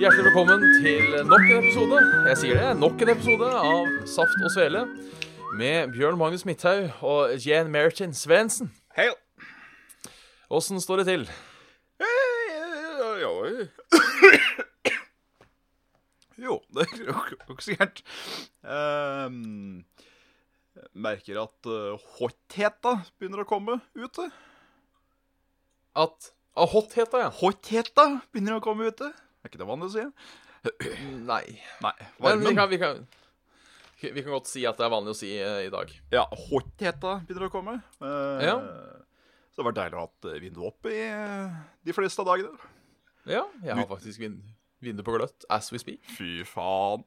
hjertelig velkommen til nok en episode. Jeg sier det, nok en episode av Saft og Svele med Bjørn Magnus Midthaug og Jan Mertin Svendsen. Hei. Åssen står det til? Jo, det er jo ikke så gærent. Um, merker at uh, hotheta begynner å komme ute. At ah, Hotheta, ja. Hotheta begynner å komme ute. Er ikke det vanlig å si? Nei. Nei. Men vi kan, vi, kan, vi kan godt si at det er vanlig å si uh, i dag. Ja, hotheta begynner å komme. Uh, Ja. Så det var deilig å ha hatt vinduet oppe i eh, de fleste av dagene. Ja, jeg har faktisk vind, vinduet på gløtt as we speak. Fy faen.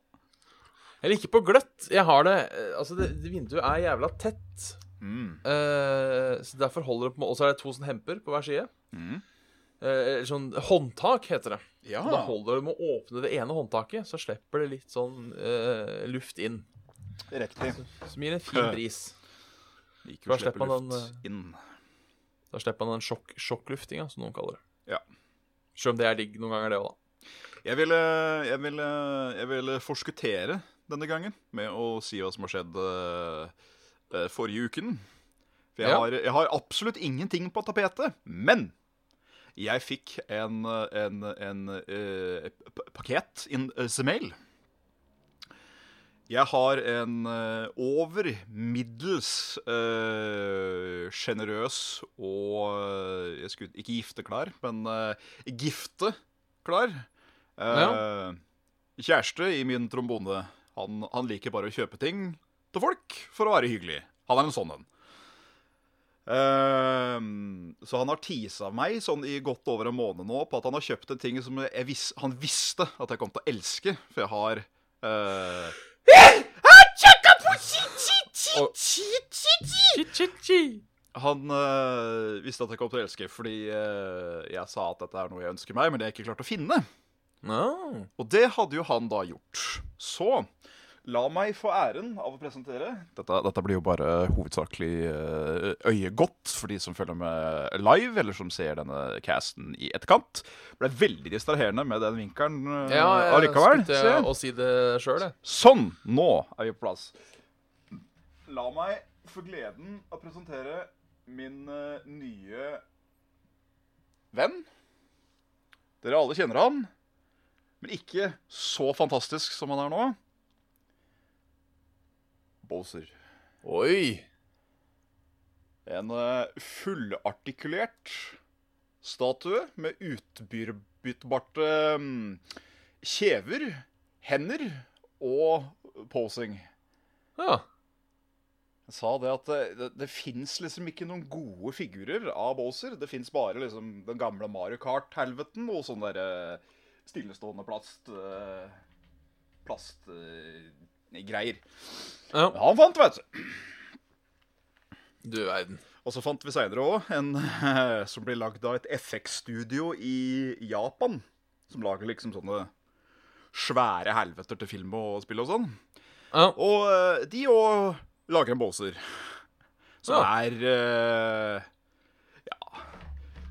Eller ikke på gløtt. Jeg har det eh, Altså, det, det vinduet er jævla tett. Mm. Uh, så derfor holder det på Og så er det to sånne hemper på hver side. Mm. Eh, eller sånn håndtak, heter det. Ja. Da holder det med å åpne det ene håndtaket, så slipper det litt sånn eh, luft inn. Riktig. Som gir en fin bris. Liker å slippe luft den, inn. Da slipper man den sjokk, sjokkluftinga, som noen kaller det. Ja. Selv om det er digg noen ganger, det òg, da. Jeg ville, jeg, ville, jeg ville forskuttere denne gangen med å si hva som har skjedd eh, eh, forrige uken. For jeg, Ja. har, jeg har absolutt ingenting på tapetet. Men jeg fikk en, eh, en, en uh, pakket in the mail. Jeg har en uh, over middels sjenerøs uh, og eh, jeg skulle, Ikke gifteklar, men gifteklar. Ja. Kjæreste i min trombone. Han, han liker bare å kjøpe ting til folk for å være hyggelig. Han er en sånn en. Eh, så han har teasa meg sånn i godt over en måned nå på at han har kjøpt en ting som jeg vis, han visste at jeg kom til å elske. For jeg har uh... Han øh, visste at jeg kom til å elske fordi øh, jeg sa at dette er noe jeg ønsker meg, men det er jeg ikke klart å finne. No. Og det hadde jo han da gjort. Så la meg få æren av å presentere. Dette, dette blir jo bare hovedsakelig øh, øyegodt for de som følger med live, eller som ser denne casten i etterkant. Det ble veldig distraherende med den vinkelen Ja, jeg allikevel. Ja, Se. å si det sjøl, jeg. Sånn! Nå er vi på plass. La meg få gleden av å presentere min eh, nye venn. Dere alle kjenner han, men ikke så fantastisk som han er nå. Bowser. Oi. En eh, fullartikulert statue med utbyttbarte mm, kjever, hender og posing. Ja. Jeg sa det at det, det, det fins liksom ikke noen gode figurer av Bowser. Det fins bare liksom den gamle Mario Kart-helveten og sånn derre stillestående plast uh, Plastgreier. Ja. han fant, vet du. Du verden. Og så fant vi seinere òg en eh, som blir lagd av et FX-studio i Japan. Som lager liksom sånne svære helveter til film og spill og sånn. Ja. Og eh, de òg lager en båser. Som Ja. er eh, ja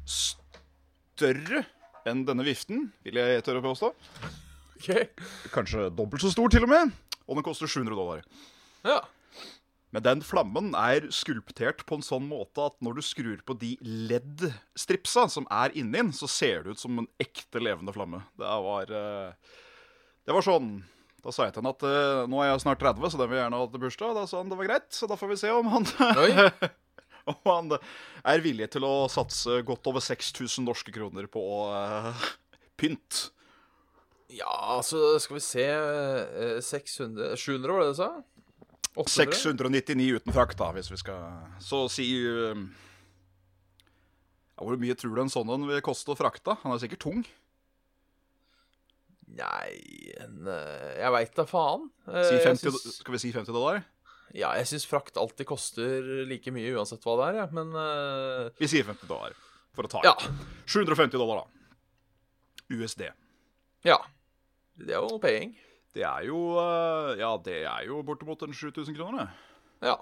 større enn denne viften, vil jeg tørre å påstå. OK. Kanskje dobbelt så stor, til og med. Og den koster 700 dollar. Ja. Men den flammen er skulptert på en sånn måte at når du skrur på de LED-stripsa som er inni den, så ser det ut som en ekte levende flamme. Det var, eh, det var sånn Da sa jeg til han at eh, nå er jeg snart 30, så den vil jeg gjerne ha til bursdag. Da sa han det var greit, så da får vi se om han, om han er villig til å satse godt over 6000 norske kroner på uh, pynt. Ja, altså, skal vi se eh, 600 700, var det du sa? 800? 699 uten frakt, da, hvis vi skal Så si eh, ja, Hvor mye tror du en sånn en vil koste å frakte? Han er sikkert tung. Nei en, eh, Jeg veit da faen. Eh, Si 50, synes, Skal vi si 50 dollar? Ja, jeg syns frakt alltid koster like mye uansett hva det er, ja. Men uh, Vi sier 50 dollar for å ta ja. 750 dollar, da. USD. Ja. Det er jo paying. Det er jo eh, Ja, det er jo bortimot en 7000 kroner, det. Ja.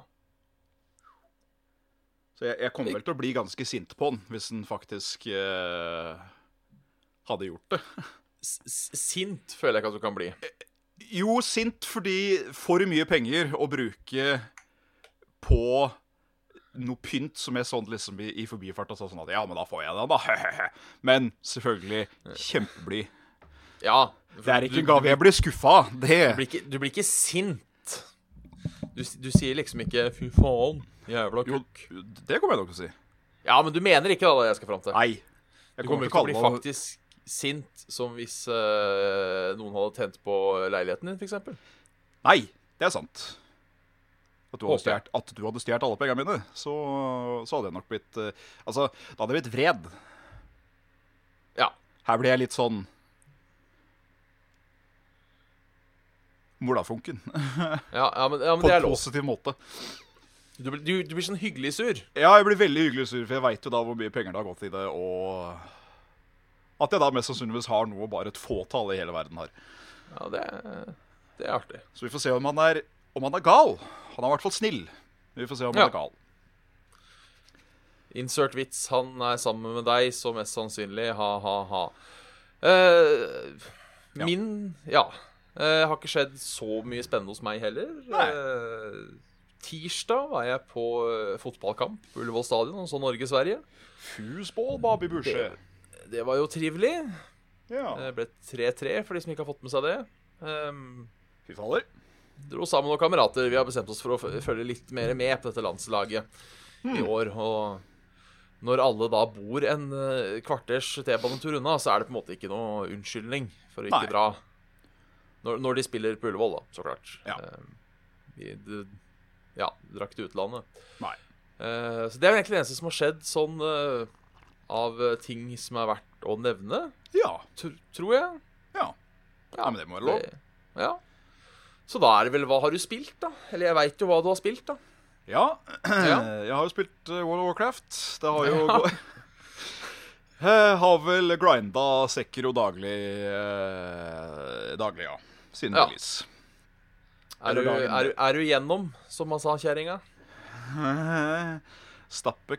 Så jeg, jeg kommer vel til å bli ganske sint på den hvis den faktisk eh, hadde gjort det. Sint føler jeg ikke at du kan bli. Jo, sint fordi for mye penger å bruke på noe pynt som jeg sånn liksom i, i forbifarta sa sånn at Ja, men da får jeg den, da. Men selvfølgelig kjempeblid. Ja. Det er ikke en gave jeg blir skuffa av. Du blir ikke, du blir ikke sint. Du, du sier liksom ikke 'fy faen, jævla Jo, det kommer jeg nok til å si. Ja, men du mener ikke da, det jeg skal fram til. Nei. Du Jeg kommer kommer ikke til å bli meg faktisk sint som hvis uh, noen hadde tent på leiligheten din, f.eks. Nei, det er sant. At du stjålet, at du hadde stjålet alle pengene mine, så, så hadde jeg nok blitt uh, Altså, da hadde jeg blitt vred. Ja. Her blir jeg litt sånn Molafunken. Ja, ja, men, ja, men På en positiv måte. Du, du, du blir sånn hyggelig sur. Ja, jeg blir veldig hyggelig sur, for jeg veit jo da hvor mye penger det har gått i det, og at jeg da mest sannsynligvis har noe bare et fåtall i hele verden har. Ja, det, det er artig. Så vi får se om han er, om han er gal. Han er i hvert fall snill. Vi får se om Ja. han er gal. Insert vits. Han er sammen med deg, så mest sannsynlig. Ha-ha-ha. Eh, Ja. min Ja. Eh, har ikke skjedd så mye spennende hos meg heller. Eh, tirsdag var jeg på eh, fotballkamp på Ullevål stadion og så Norge-Sverige. Fusball, Babi Busche. Det var jo trivelig. Ja. Det ble 3-3 for de som ikke har fått med seg det. Um, Fy faller. dro sammen med noen kamerater. Vi har bestemt oss for å følge litt mer med på dette landslaget i år. Og når alle da bor en kvarters T-banetur unna, så er det på en måte ikke noe unnskyldning for å ikke Nei. dra. Når, når de spiller på Ullevål, da, så klart. Ja. Um, vi, du, ja, drakk til utlandet. Nei. Eh, så det er jo egentlig det eneste som har skjedd sånn eh, av eh, ting som er verdt å nevne, Ja. T tror jeg. Ja. Ja, men det må være lov. Det- Ja. Så da er det vel Hva har du spilt, da? Eller jeg veit jo hva du har spilt, da. Ja. Ja. Jeg har jo spilt eh, World of Warcraft. Det har jo gå- Jeg har vel grinda Sekiro daglig eh, Daglig, ja. Siden Ja. release. Er du, er, du- er du gjennom, som man sa kjerringa? Stappe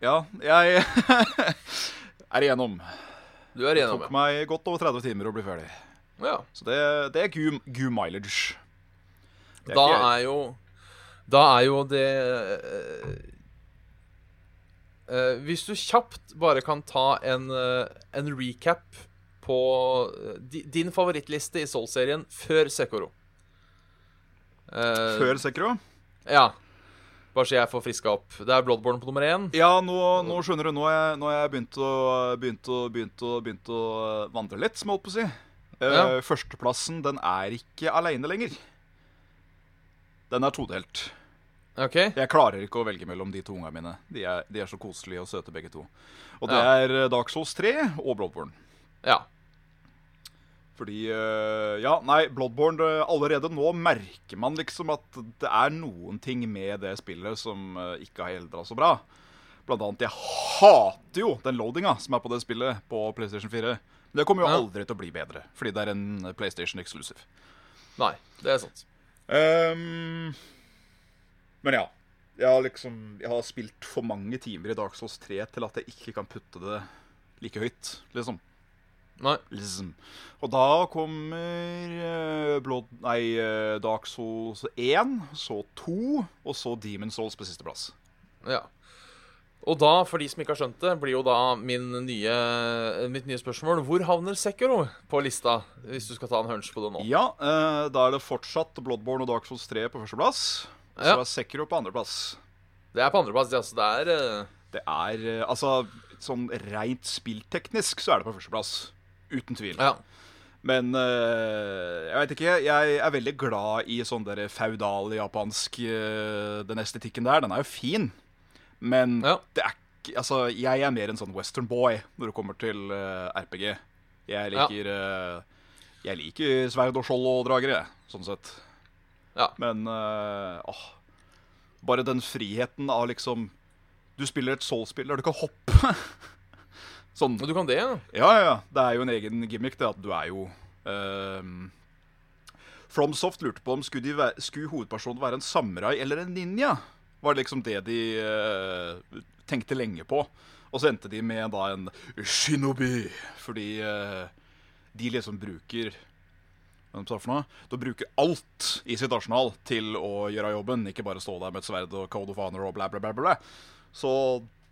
Ja, jeg er igjennom. Du er Det gjennom, tok meg godt over 30 timer å bli ferdig. ja. Så det, det er goo, mileage. Er Da er jo Da er jo det eh, Hvis du kjapt bare kan ta en, uh, en recap på eh, di, din favorittliste i Soul-serien før Sekoro. Før Sekoro? Ja. Bare så jeg får friska opp. Det er Bloodborne på nummer én. Ja, nå, nå skjønner du. Nå har jeg, jeg begynt, å, begynt, å, begynt, å, begynt å vandre litt, som jeg holdt på å si. Ja. Førsteplassen, den er ikke aleine lenger. Den er todelt. OK? Jeg klarer ikke å velge mellom de to ungene mine. De er, de er så koselige og søte, begge to. Og det Ja. er eh, Dark Souls 3 og Bloodborne. Ja. Fordi eh, Ja, nei, Bloodborne eh, Allerede nå merker man liksom at det er noen ting med det spillet som ikke har eldra så bra. Blant annet, jeg hater jo den loadinga som er på det spillet på PlayStation 4. Men det kommer jo aldri til å bli bedre, fordi det er en PlayStation exclusive. Nei, det er sant. Ehm, men ja. Jeg har liksom Jeg har spilt for mange timer i Dark Souls 3 til at jeg ikke kan putte det like høyt, liksom. Nei. liksom. Og da kommer eh, Blood, nei, eh, Dark Souls 1, så 2, og så Demon Souls på sisteplass. Ja. Og da, for de som ikke har skjønt det, blir jo da min nye, mitt nye spørsmål Hvor havner Sekiro på lista, hvis du skal ta en hunch på det nå? Ja, eh, da er det fortsatt Bloodborne og Dark Souls 3 på førsteplass. Så er Sekiro på andreplass. Det er på andreplass. Altså, det er eh, Det er eh, Altså, sånn rent spillteknisk så er det på førsteplass. Uten tvil. Ja. Men eh, jeg veit ikke. Jeg er veldig glad i sånn der feudal japansk Den estetikken der. Den er jo fin. Men Ja. det er ikke Altså, jeg er mer en sånn western boy når det kommer til RPG. Jeg liker eh, Jeg liker sverd og skjold og drager, jeg, sånn sett. Ja. Men uh, åh, bare den friheten av liksom Du spiller et Soul-spill der du kan hoppe. sånn. Men du kan det, ja. Ja, ja. Det er jo en egen gimmick, det at du er jo ehm, FromSoft lurte på om skulle, de væ- skulle hovedpersonen være en samurai eller en ninja. Var liksom det de uh, tenkte lenge på. Og så endte de med da en shinobi, fordi uh, de liksom bruker de? De bruker alt i sitt arsenal til å gjøre jobben, ikke bare stå der med et sverd og code of honor og bla, bla, bla. bla. Så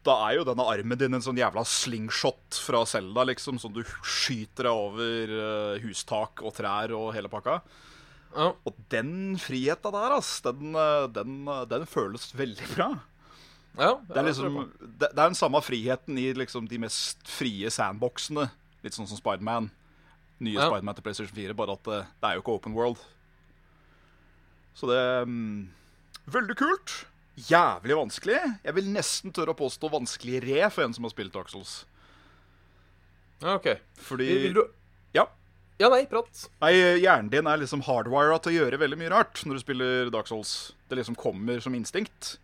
da er jo denne armen din en sånn jævla slingshot fra Selda, liksom, som du skyter deg over eh, hustak og trær og hele pakka. ja. Og den friheta der, ass, den, eh, den, eh, den føles veldig bra. ja Det er liksom Det, det er den samme friheten i liksom de mest frie sandboxene. Litt sånn som Spiderman. Nye Ja. Spiderman til PlayStation 4, bare at det, det er jo ikke open world. Så det um, Veldig kult. Jævlig vanskelig. Jeg vil nesten tørre å påstå vanskeligere for en som har spilt Dark Souls. ja, OK. Fordi Vil, du Ja. Ja, nei, prat. Nei, hjernen din er liksom hardwira til å gjøre veldig mye rart når du spiller Dark Souls. Det liksom kommer som instinkt.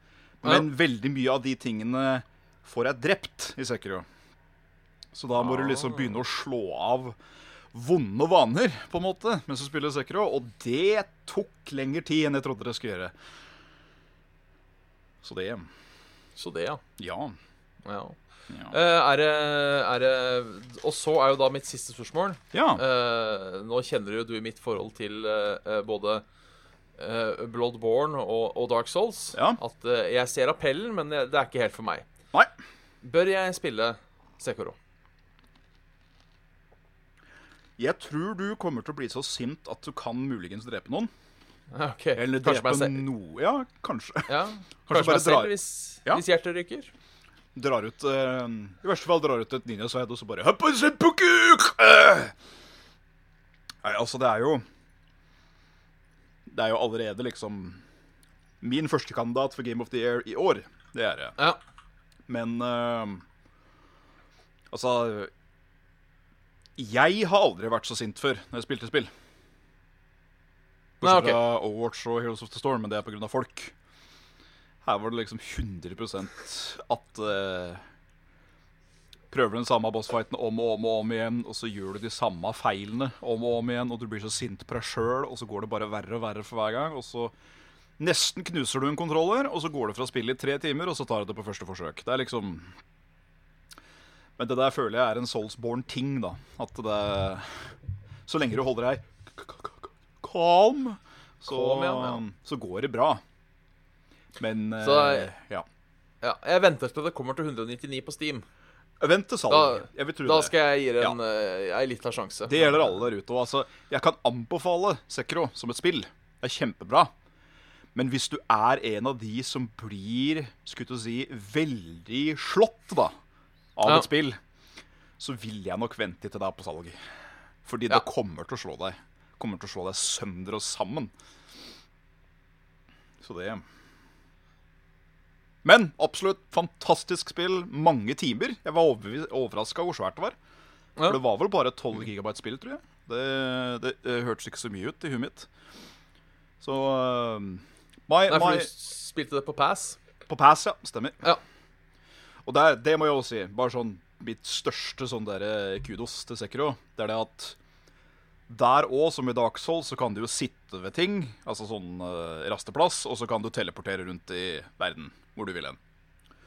Men veldig mye av de tingene får jeg drept i Sekiro. Så da må du liksom begynne å slå av vonde vaner, på en måte, mens du spiller Sekiro. Og det tok lengre tid enn jeg trodde det skulle gjøre. Så det Så det, ja. Ja. ja. Ja. Eh, er, det, er det Og så er jo da mitt siste spørsmål. ja. Uh, nå kjenner jo du mitt forhold til uh, både Bloodborne og, og Dark Souls. Ja. At jeg ser appellen, men det, det er ikke helt for meg. Nei. Bør jeg spille Sekoro? Jeg tror du kommer til å bli så sint at du kan muligens drepe noen. Okay. Eller Kanskje drepe noe Ja, kanskje. Ja. Kanskje Kanskje bare selv hvis, Ja. hvis hjertet ryker. drar ut uh, I verste fall drar ut et ninjasverd, og så bare! Eh. Nei, altså, det er jo Det er jo allerede liksom Min førstekandidat for Game of the Year i år. Det er det. Ja. Men uh, Altså Jeg har aldri vært så sint før når jeg spilte spill. Bortsett ok. fra Overwatch og Heroes of the Storm, men det er pga. folk. Her var det liksom 100 at uh, Prøver den samme bossfighten om og om og om igjen, og så gjør du de samme feilene om og om igjen, og du blir så sint på deg sjøl, og så går det bare verre og verre for hver gang, og så nesten knuser du en kontroller, og så går det fra spillet i tre timer, og så tar du det på første forsøk. Det er liksom Men det der føler jeg er en Soulsborne-ting, da. At det Så lenge du holder deg calm, så, Calm, ja, ja. så går det bra. Men Så eh, ja. ja. Jeg venter til det kommer til 199 på Steam. Vent til salg. Da- jeg vil tro Da det. skal jeg gi det en, ja. en liten sjanse. Det gjelder alle der ute. Altså, jeg kan anbefale Sekro som et spill. Det er kjempebra. Men hvis du er en av de som blir skulle si, veldig slått da, av Ja. et spill, så vil jeg nok vente til det er på salg. Fordi Ja. det kommer til å slå deg. Kommer til å slå deg sønder og sammen. Så det Men absolutt fantastisk spill. Mange timer. Jeg var overraska hvor svært det var. Ja. For det var vel bare 12 gigabyte spill, tror jeg. Det, det, det hørtes ikke så mye ut i huet mitt. Så uh, my, Nei, for my, du spilte det på pass. På pass, ja. Stemmer. Ja. Og der, det må jeg også si. Bare sånn mitt største sånn der, eh, kudos til Sekiro, det er det at der òg, som i Dark Souls, så kan du jo sitte ved ting, altså sånn uh, rasteplass, og så kan du teleportere rundt i verden hvor du vil hen.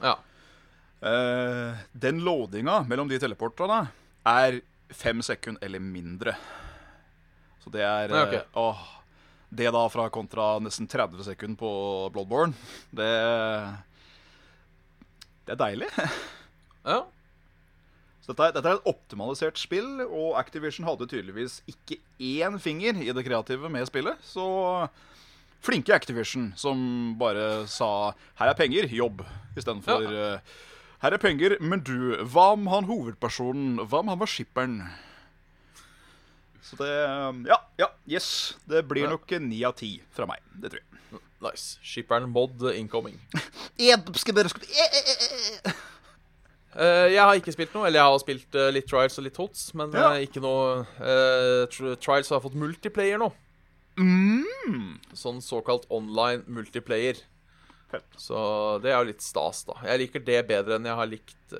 Ja. Uh, den loadinga mellom de teleporterne er fem sekunder eller mindre. Så det er Nei, okay. uh, åh, Det da fra kontra nesten 30 sekunder på Bloodborne, det Det er deilig. ja. Så dette dette er et optimalisert spill, og Activision hadde tydeligvis ikke én finger i det kreative med spillet. Så flinke Activision, som bare sa 'her er penger, jobb', istedenfor Ja. uh, 'her er penger, men du, hva om han hovedpersonen, hva om han var skipperen'? Så det um, Ja, ja, yes. Det blir nok ni av ti fra meg. Det tror jeg. Nice. Skipperen mod incoming. Uh, jeg har ikke spilt noe. Eller jeg har spilt uh, litt Trials og litt Hots, men Ja. uh, ikke noe eh, Trials har fått multiplayer nå. Mm. Sånn såkalt online multiplayer. Fett. Så det er jo litt stas, da. Jeg liker det bedre enn jeg har likt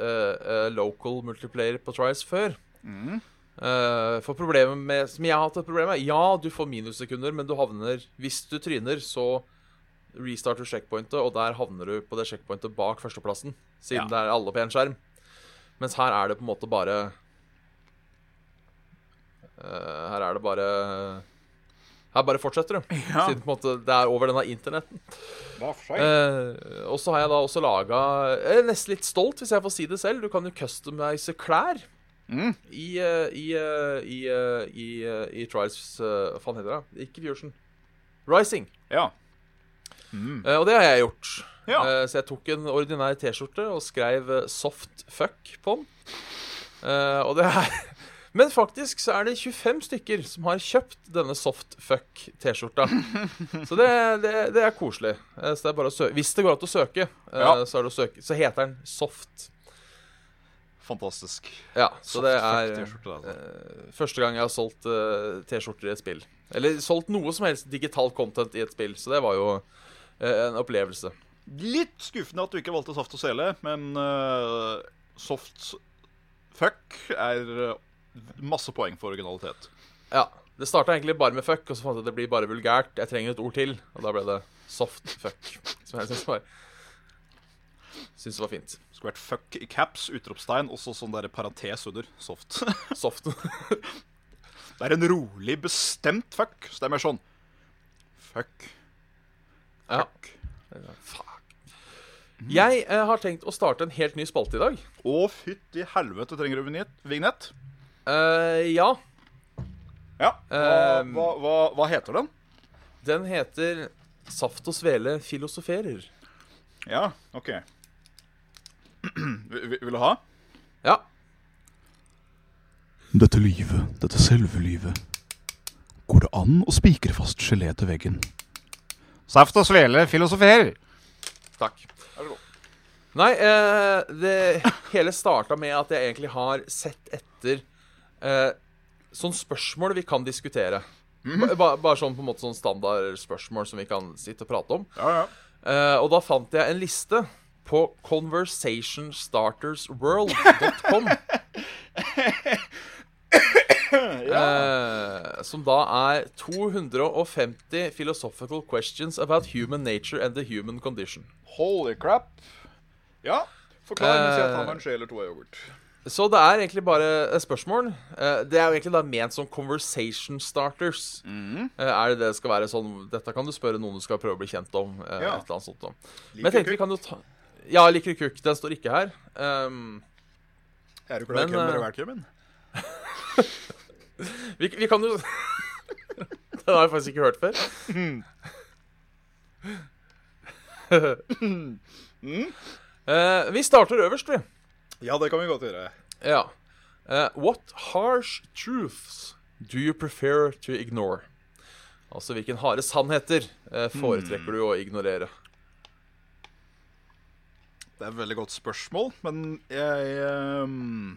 local multiplayer på Trials før. Mm. For problemet med Som jeg har hatt et problem med Ja, du får minussekunder, men du havner Hvis du tryner, så restarter du checkpointet, og der havner du på det checkpointet bak førsteplassen. Siden Ja. det er alle på én skjerm. Mens her er det på en måte bare uh, Her er det bare Her bare fortsetter du. Ja. Siden på en måte det er over denne internetten. Eh, og så har jeg da også laga Jeg er nesten litt stolt, hvis jeg får si det selv. Du kan jo customize klær Mm. i, uh, i, uh, i, i, i Trials Hva faen heter det? Ikke Fusion. Rising. Ja. Mm. Eh, og det har jeg gjort. Ja. Eh, så jeg tok en ordinær T-skjorte og skrev eh, 'soft fuck' på den. Eh, og det er Men faktisk så er det 25 stykker som har kjøpt denne soft fuck-T-skjorta. Så det, det, det er koselig. Så det er bare å søke. Hvis det går an å søke, eh, Ja. så, er det å søke, så heter den soft. Fantastisk. Ja, så det er altså. første gang jeg har solgt T-skjorter i et spill. Eller solgt noe som helst digital content i et spill. Så det var jo en opplevelse. Litt skuffende at du ikke valgte saft og sele, men uh, soft fuck er eh, masse poeng for originalitet. Ja. Det starta egentlig bare med fuck, og så fant jeg at det blir bare vulgært. Jeg trenger et ord til, og da ble det soft fuck. Som jeg syns var Syns var fint. Skulle vært fuck i caps, utropstegn, og så sånn der parentes under. Soft. Soft. Det er en rolig, bestemt fuck. Så det er mer sånn Fuck. Ja. Fuck. Jeg eh, har tenkt å starte en helt ny spalte i dag. Å, fytti helvete, trenger du vignett? vignett? Eh, ja. Ja. Hva, Um, hva, hva, hva heter den? Den heter Saft og Svele filosoferer. Ja, OK. Vil, vil- vil du ha? Ja. Dette livet, dette selve livet. Går det an å spikre fast gelé til veggen? Saft og svele filosoferer. Takk. Nei, eh, det hele starta med at jeg egentlig har sett etter eh, sånn spørsmål vi kan diskutere. Ba, ba, bare sånn på en måte sånn standard spørsmål som vi kan sitte og prate om. Ja, ja. Eh, og da fant jeg en liste på conversationstartersworld.com. eh, som da er 250 philosophical questions about human nature and the human condition. Holy crap. Ja. Forklar mens jeg tar meg en skje eller to av yoghurt. Så det er egentlig bare spørsmål. Eh, det er jo egentlig da ment som conversation starters. Eh, er det det skal være sånn Dette kan du spørre noen du skal prøve å bli kjent om. Ja. et eller annet sånt om. Men jeg tenkte vi kan jo ta Ja, liker kukk? Den står ikke her. Um, Er du glad i eh, og velkømmen? vi, vi kan jo Den har jeg faktisk ikke hørt før. Eh, vi starter øverst, vi. Ja, det kan vi godt gjøre. Ja. Eh, what harsh truths do you prefer to ignore? Altså hvilken harde sannheter eh, foretrekker du å ignorere? Det er et veldig godt spørsmål, men jeg ehm,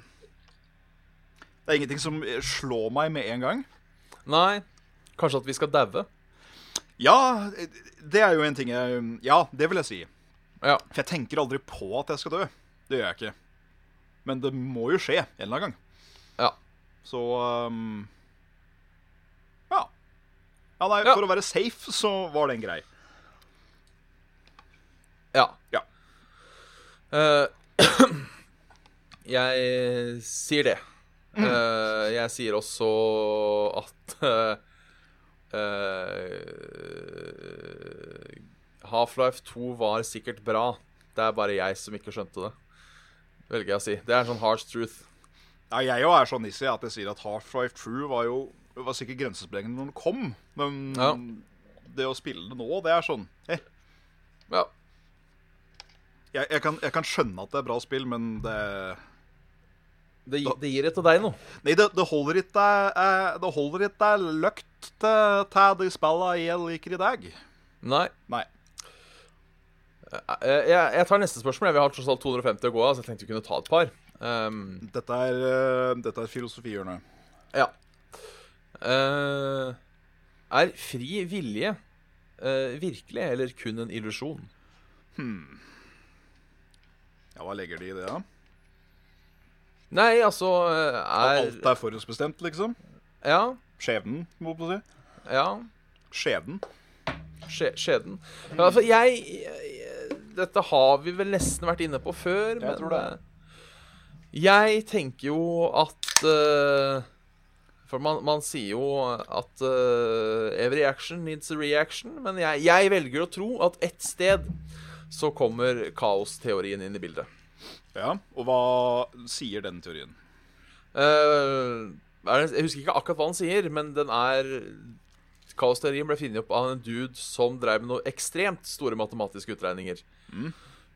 Det er ingenting som slår meg med en gang. Nei, kanskje at vi skal daue? Ja, det er jo en ting jeg Ja, det vil jeg si. Ja. For jeg tenker aldri på at jeg skal dø. Det gjør jeg ikke. Men det må jo skje en eller annen gang. Ja. Så um, Ja. Ja, nei, Ja. For å være safe så var den grei. Ja. Ja. Uh, jeg sier det. Eh, jeg sier også at uh, uh, Half-Life 2 var sikkert bra. Det er bare jeg som ikke skjønte det. Velger jeg å si. Det er en sånn harsh truth. Ja, jeg òg er så nissy at jeg sier at Half-Life 2 var jo var sikkert grensesprengende når det kom. Men Ja. det å spille det nå, det er sånn eh, Ja. jeg, jeg, kan, jeg kan skjønne at det er bra spill, men det Det, det gir ikke deg noe. Nei, det, det holder ikke eh, Det holder ikke løkt til, til de spillene jeg liker i dag. Nei. Nei. Eh, jeg, jeg tar neste spørsmål. Vi har tross alt 250 å gå av, så jeg tenkte vi kunne ta et par. Um, Dette er, uh, dette er filosofihjørnet. ja. Uh, er fri vilje uh, virkelig, eller kun en illusjon? Ja, hva legger de i det, da? Nei, altså eh, er Alt er forhåndsbestemt, liksom? Ja. Skjebnen, må man si. Ja. Skjeden. Skje, skjeden. Ja, altså, jeg, jeg Dette har vi vel nesten vært inne på før, men tror det. eh, Jeg tenker jo at uh, For man, man sier jo at uh, every action needs a reaction, men jeg, jeg velger å tro at ett sted så kommer kaosteorien inn i bildet. Ja, Og hva sier den teorien? Er jeg husker ikke akkurat hva han sier, men den er Kaosteorien ble funnet opp av en dude som drev med noe ekstremt store matematiske utregninger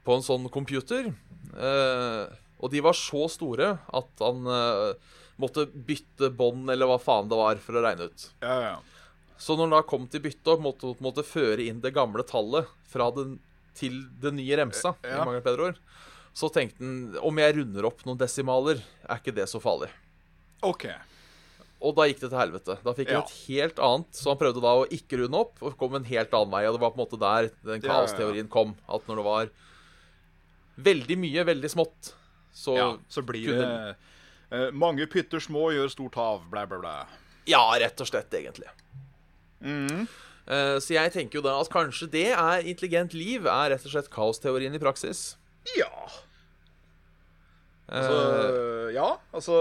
på en sånn computer. Uh, og de var så store at han uh, måtte bytte bånd, eller hva faen det var, for å regne ut. Ja, ja. Så når han da kom til bytte og måtte, måtte føre inn det gamle tallet den til det nye remsa, i Ja. mangel av bedre ord, så tenkte han om jeg runder opp noen desimaler, er ikke det så farlig. OK. Og da gikk det til helvete. Da fikk jeg Ja. et helt annet. Så han prøvde da å ikke runde opp, og kom en helt annen vei. Og det var på en måte der den kaosteorien kom. At når det var veldig mye, veldig smått, så Ja, så blir kunne- det eh, Mange pytter små gjør stort hav, blæ, blæ, blæ. Ja, rett og slett, egentlig. Mm. Eh, så jeg tenker jo da at kanskje det er intelligent liv, er rett og slett kaosteorien i praksis. Ja. Eh, Altså, ja, altså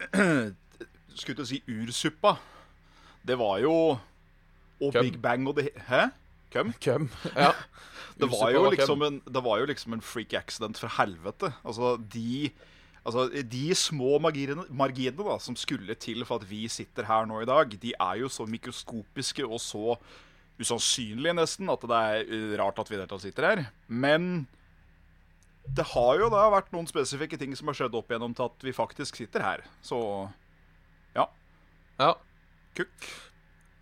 Skulle til å si ursuppa. Det var jo Og Køm. Big Bang og det Hæ? Køm? Køm. Ja. Det var, jo liksom en, det var jo liksom en freak accident fra helvete. Altså, de Altså, De små marginene, marginene da, som skulle til for at vi sitter her nå i dag, de er jo så mikroskopiske og så usannsynlige nesten at det er eh, rart at vi i det hele tatt sitter her. Men det har jo da vært noen spesifikke ting som har skjedd opp igjennom til at vi faktisk sitter her. Så ja. ja. Kukk.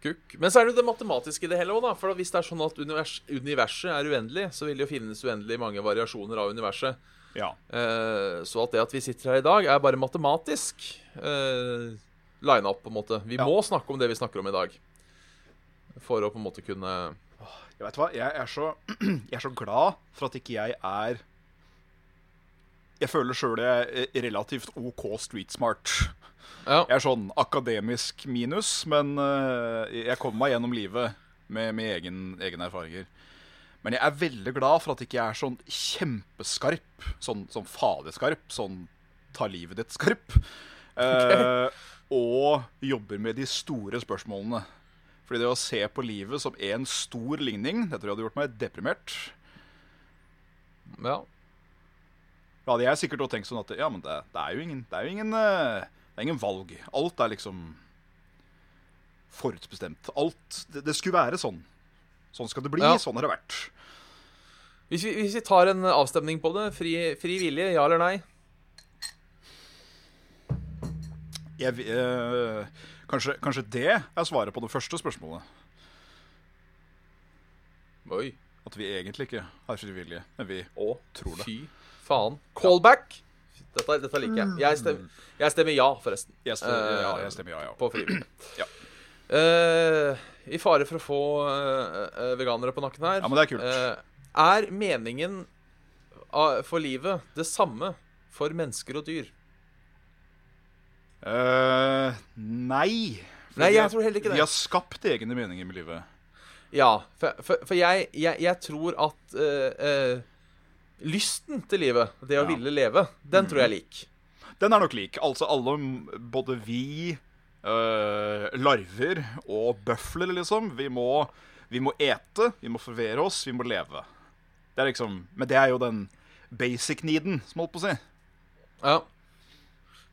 Kukk. Men så er det jo det matematiske i det hele òg, da. For hvis det er sånn at univers, universet er uendelig, så vil det jo finnes uendelig mange variasjoner av universet. Ja. Eh, så at det at vi sitter her i dag, er bare matematisk eh, line up, på en måte. Vi Ja. må snakke om det vi snakker om i dag. For å på en måte kunne Jeg vet hva, jeg er så, jeg er så glad for at ikke jeg er Jeg føler sjøl jeg er relativt OK street smart. Ja. Jeg er sånn akademisk minus, men eh, jeg kommer meg gjennom livet med, med egen, egne erfaringer. Men jeg er veldig glad for at ikke jeg er sånn kjempeskarp. Sånn, sånn faderskarp. Sånn ta livet ditt-skarp. Eh, og jobber med de store spørsmålene. Fordi det å se på livet som en stor ligning, det tror jeg hadde gjort meg deprimert. Ja. Da hadde jeg sikkert også tenkt sånn at ja, men det, det er jo ingen, det er jo ingen, eh, det er ingen valg. Alt er liksom forutbestemt. Alt det, det skulle være sånn. Sånn skal det bli. Ja. Sånn har det vært. Hvis vi, hvis vi tar en avstemning på det, fri, fri vilje, ja eller nei? Jeg, eh, kanskje, kanskje det er svaret på det første spørsmålet. Oi. At vi egentlig ikke har fri vilje, men vi Å, tror det. fy faen. Callback! Dette, dette liker jeg. Jeg stemmer, jeg stemmer ja, forresten. Jeg stemmer, Eh, ja, jeg stemmer ja, ja. På frivillig. Ja. Uh, I fare for å få eh, eh, veganere på nakken her Ja, men det er kult. uh, er meningen for livet det samme for mennesker og dyr? Eh, nei. For Nei, jeg tror heller ikke det. Vi har skapt egne meninger med livet. Ja, for, for, for jeg, jeg, jeg tror at eh, eh, lysten til livet, det å Ja. ville leve, den tror jeg er lik. Den er nok lik. Altså alle, både vi, øh, larver og bøfler, liksom, vi må, vi må ete, vi må forvere oss, vi må leve. Det er liksom, Men det er jo den basic needen, som holdt på å si. Ja.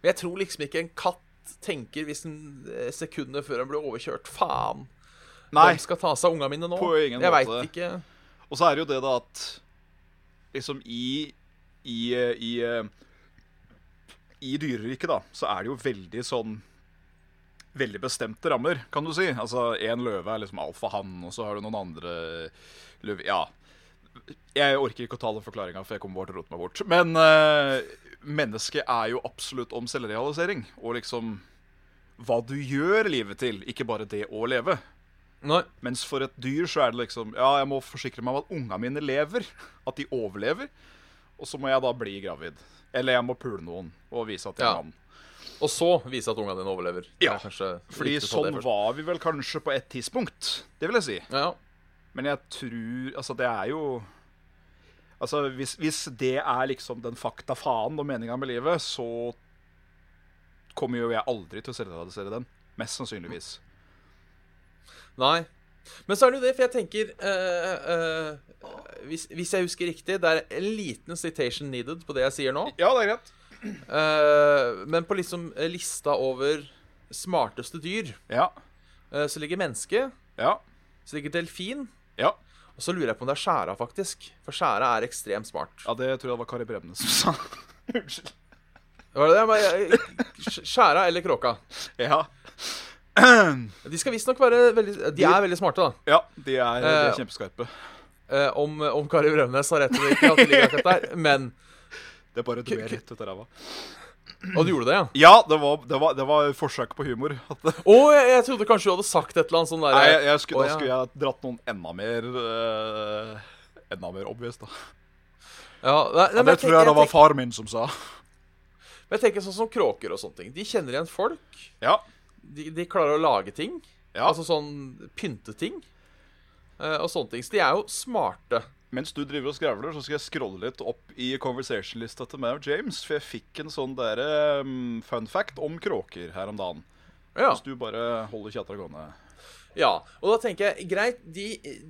Men jeg tror liksom ikke en katt tenker hvis en eh, sekundet før den blir overkjørt Faen! Nei. Hvem skal ta seg av unga mine nå? På ingen jeg måte. veit ikke. Og så er det jo det da at liksom i i, i, eh, i dyreriket, da, så er det jo veldig sånn Veldig bestemte rammer, kan du si. Altså, Én løve er liksom alfahann, og så har du noen andre løve Ja. Jeg orker ikke å ta den forklaringa, for jeg kommer bare til å rote meg bort. Men uh, mennesket er jo absolutt om selvrealisering. Og liksom hva du gjør livet til, ikke bare det å leve. Nei. Mens for et dyr så er det liksom Ja, jeg må forsikre meg om at unga mine lever. At de overlever. Og så må jeg da bli gravid. Eller jeg må pule noen og vise at jeg Ja. kan. Og så vise at ungene dine overlever. Er Ja, Fordi sånn var vi vel kanskje på et tidspunkt. Det vil jeg si. Ja. Men jeg tror Altså, det er jo Altså, hvis, hvis det er liksom den fakta faen og meninga med livet, så kommer jo jeg aldri til å selvrealisere den. Mest sannsynligvis. Nei. Men så er det jo det, for jeg tenker uh, uh, hvis, hvis jeg husker riktig, det er en liten citation needed på det jeg sier nå. Ja, det er greit. Uh, men på liksom lista over smarteste dyr, Ja. så ligger menneske, Ja. så ligger delfin, Ja. og så lurer jeg på om det er skjæra, faktisk. For skjæra er ekstremt smart. ja, det tror jeg det var Kari Bremnes som sa. Unnskyld. Var det det? Skjæra eller kråka? Ja. De skal visstnok være veldig De er veldig smarte, da. ja, de er, de er Eh, kjempeskarpe. Eh, om, om Kari Bremnes har rett eller ikke, at de ligger akkurat der. Men Det er bare du er rett ut av ræva. Og du gjorde det, ja? Ja, det var, det var, det var forsøk på humor. Å, oh, jeg, jeg trodde kanskje du hadde sagt et eller annet sånn nei, jeg, jeg skulle, Å, da skulle jeg dratt noen enda mer uh, Enda mer obvious, da. Ja, nei, nei, Ja, det jeg tror jeg det var far min som sa. Men jeg tenker sånn som kråker og sånne ting. De kjenner igjen folk. Ja. De, de klarer å lage ting. ja. Altså sånn pynteting. eh, og sånne ting. Så de er jo smarte. Mens du driver og skravler, så skal jeg scrolle litt opp i conversation-lista til meg og James. For jeg fikk en sånn der, um, fun fact om kråker her om dagen. Ja. Hvis du bare holder kjatta gående. ja. Og da tenker jeg, greit, de,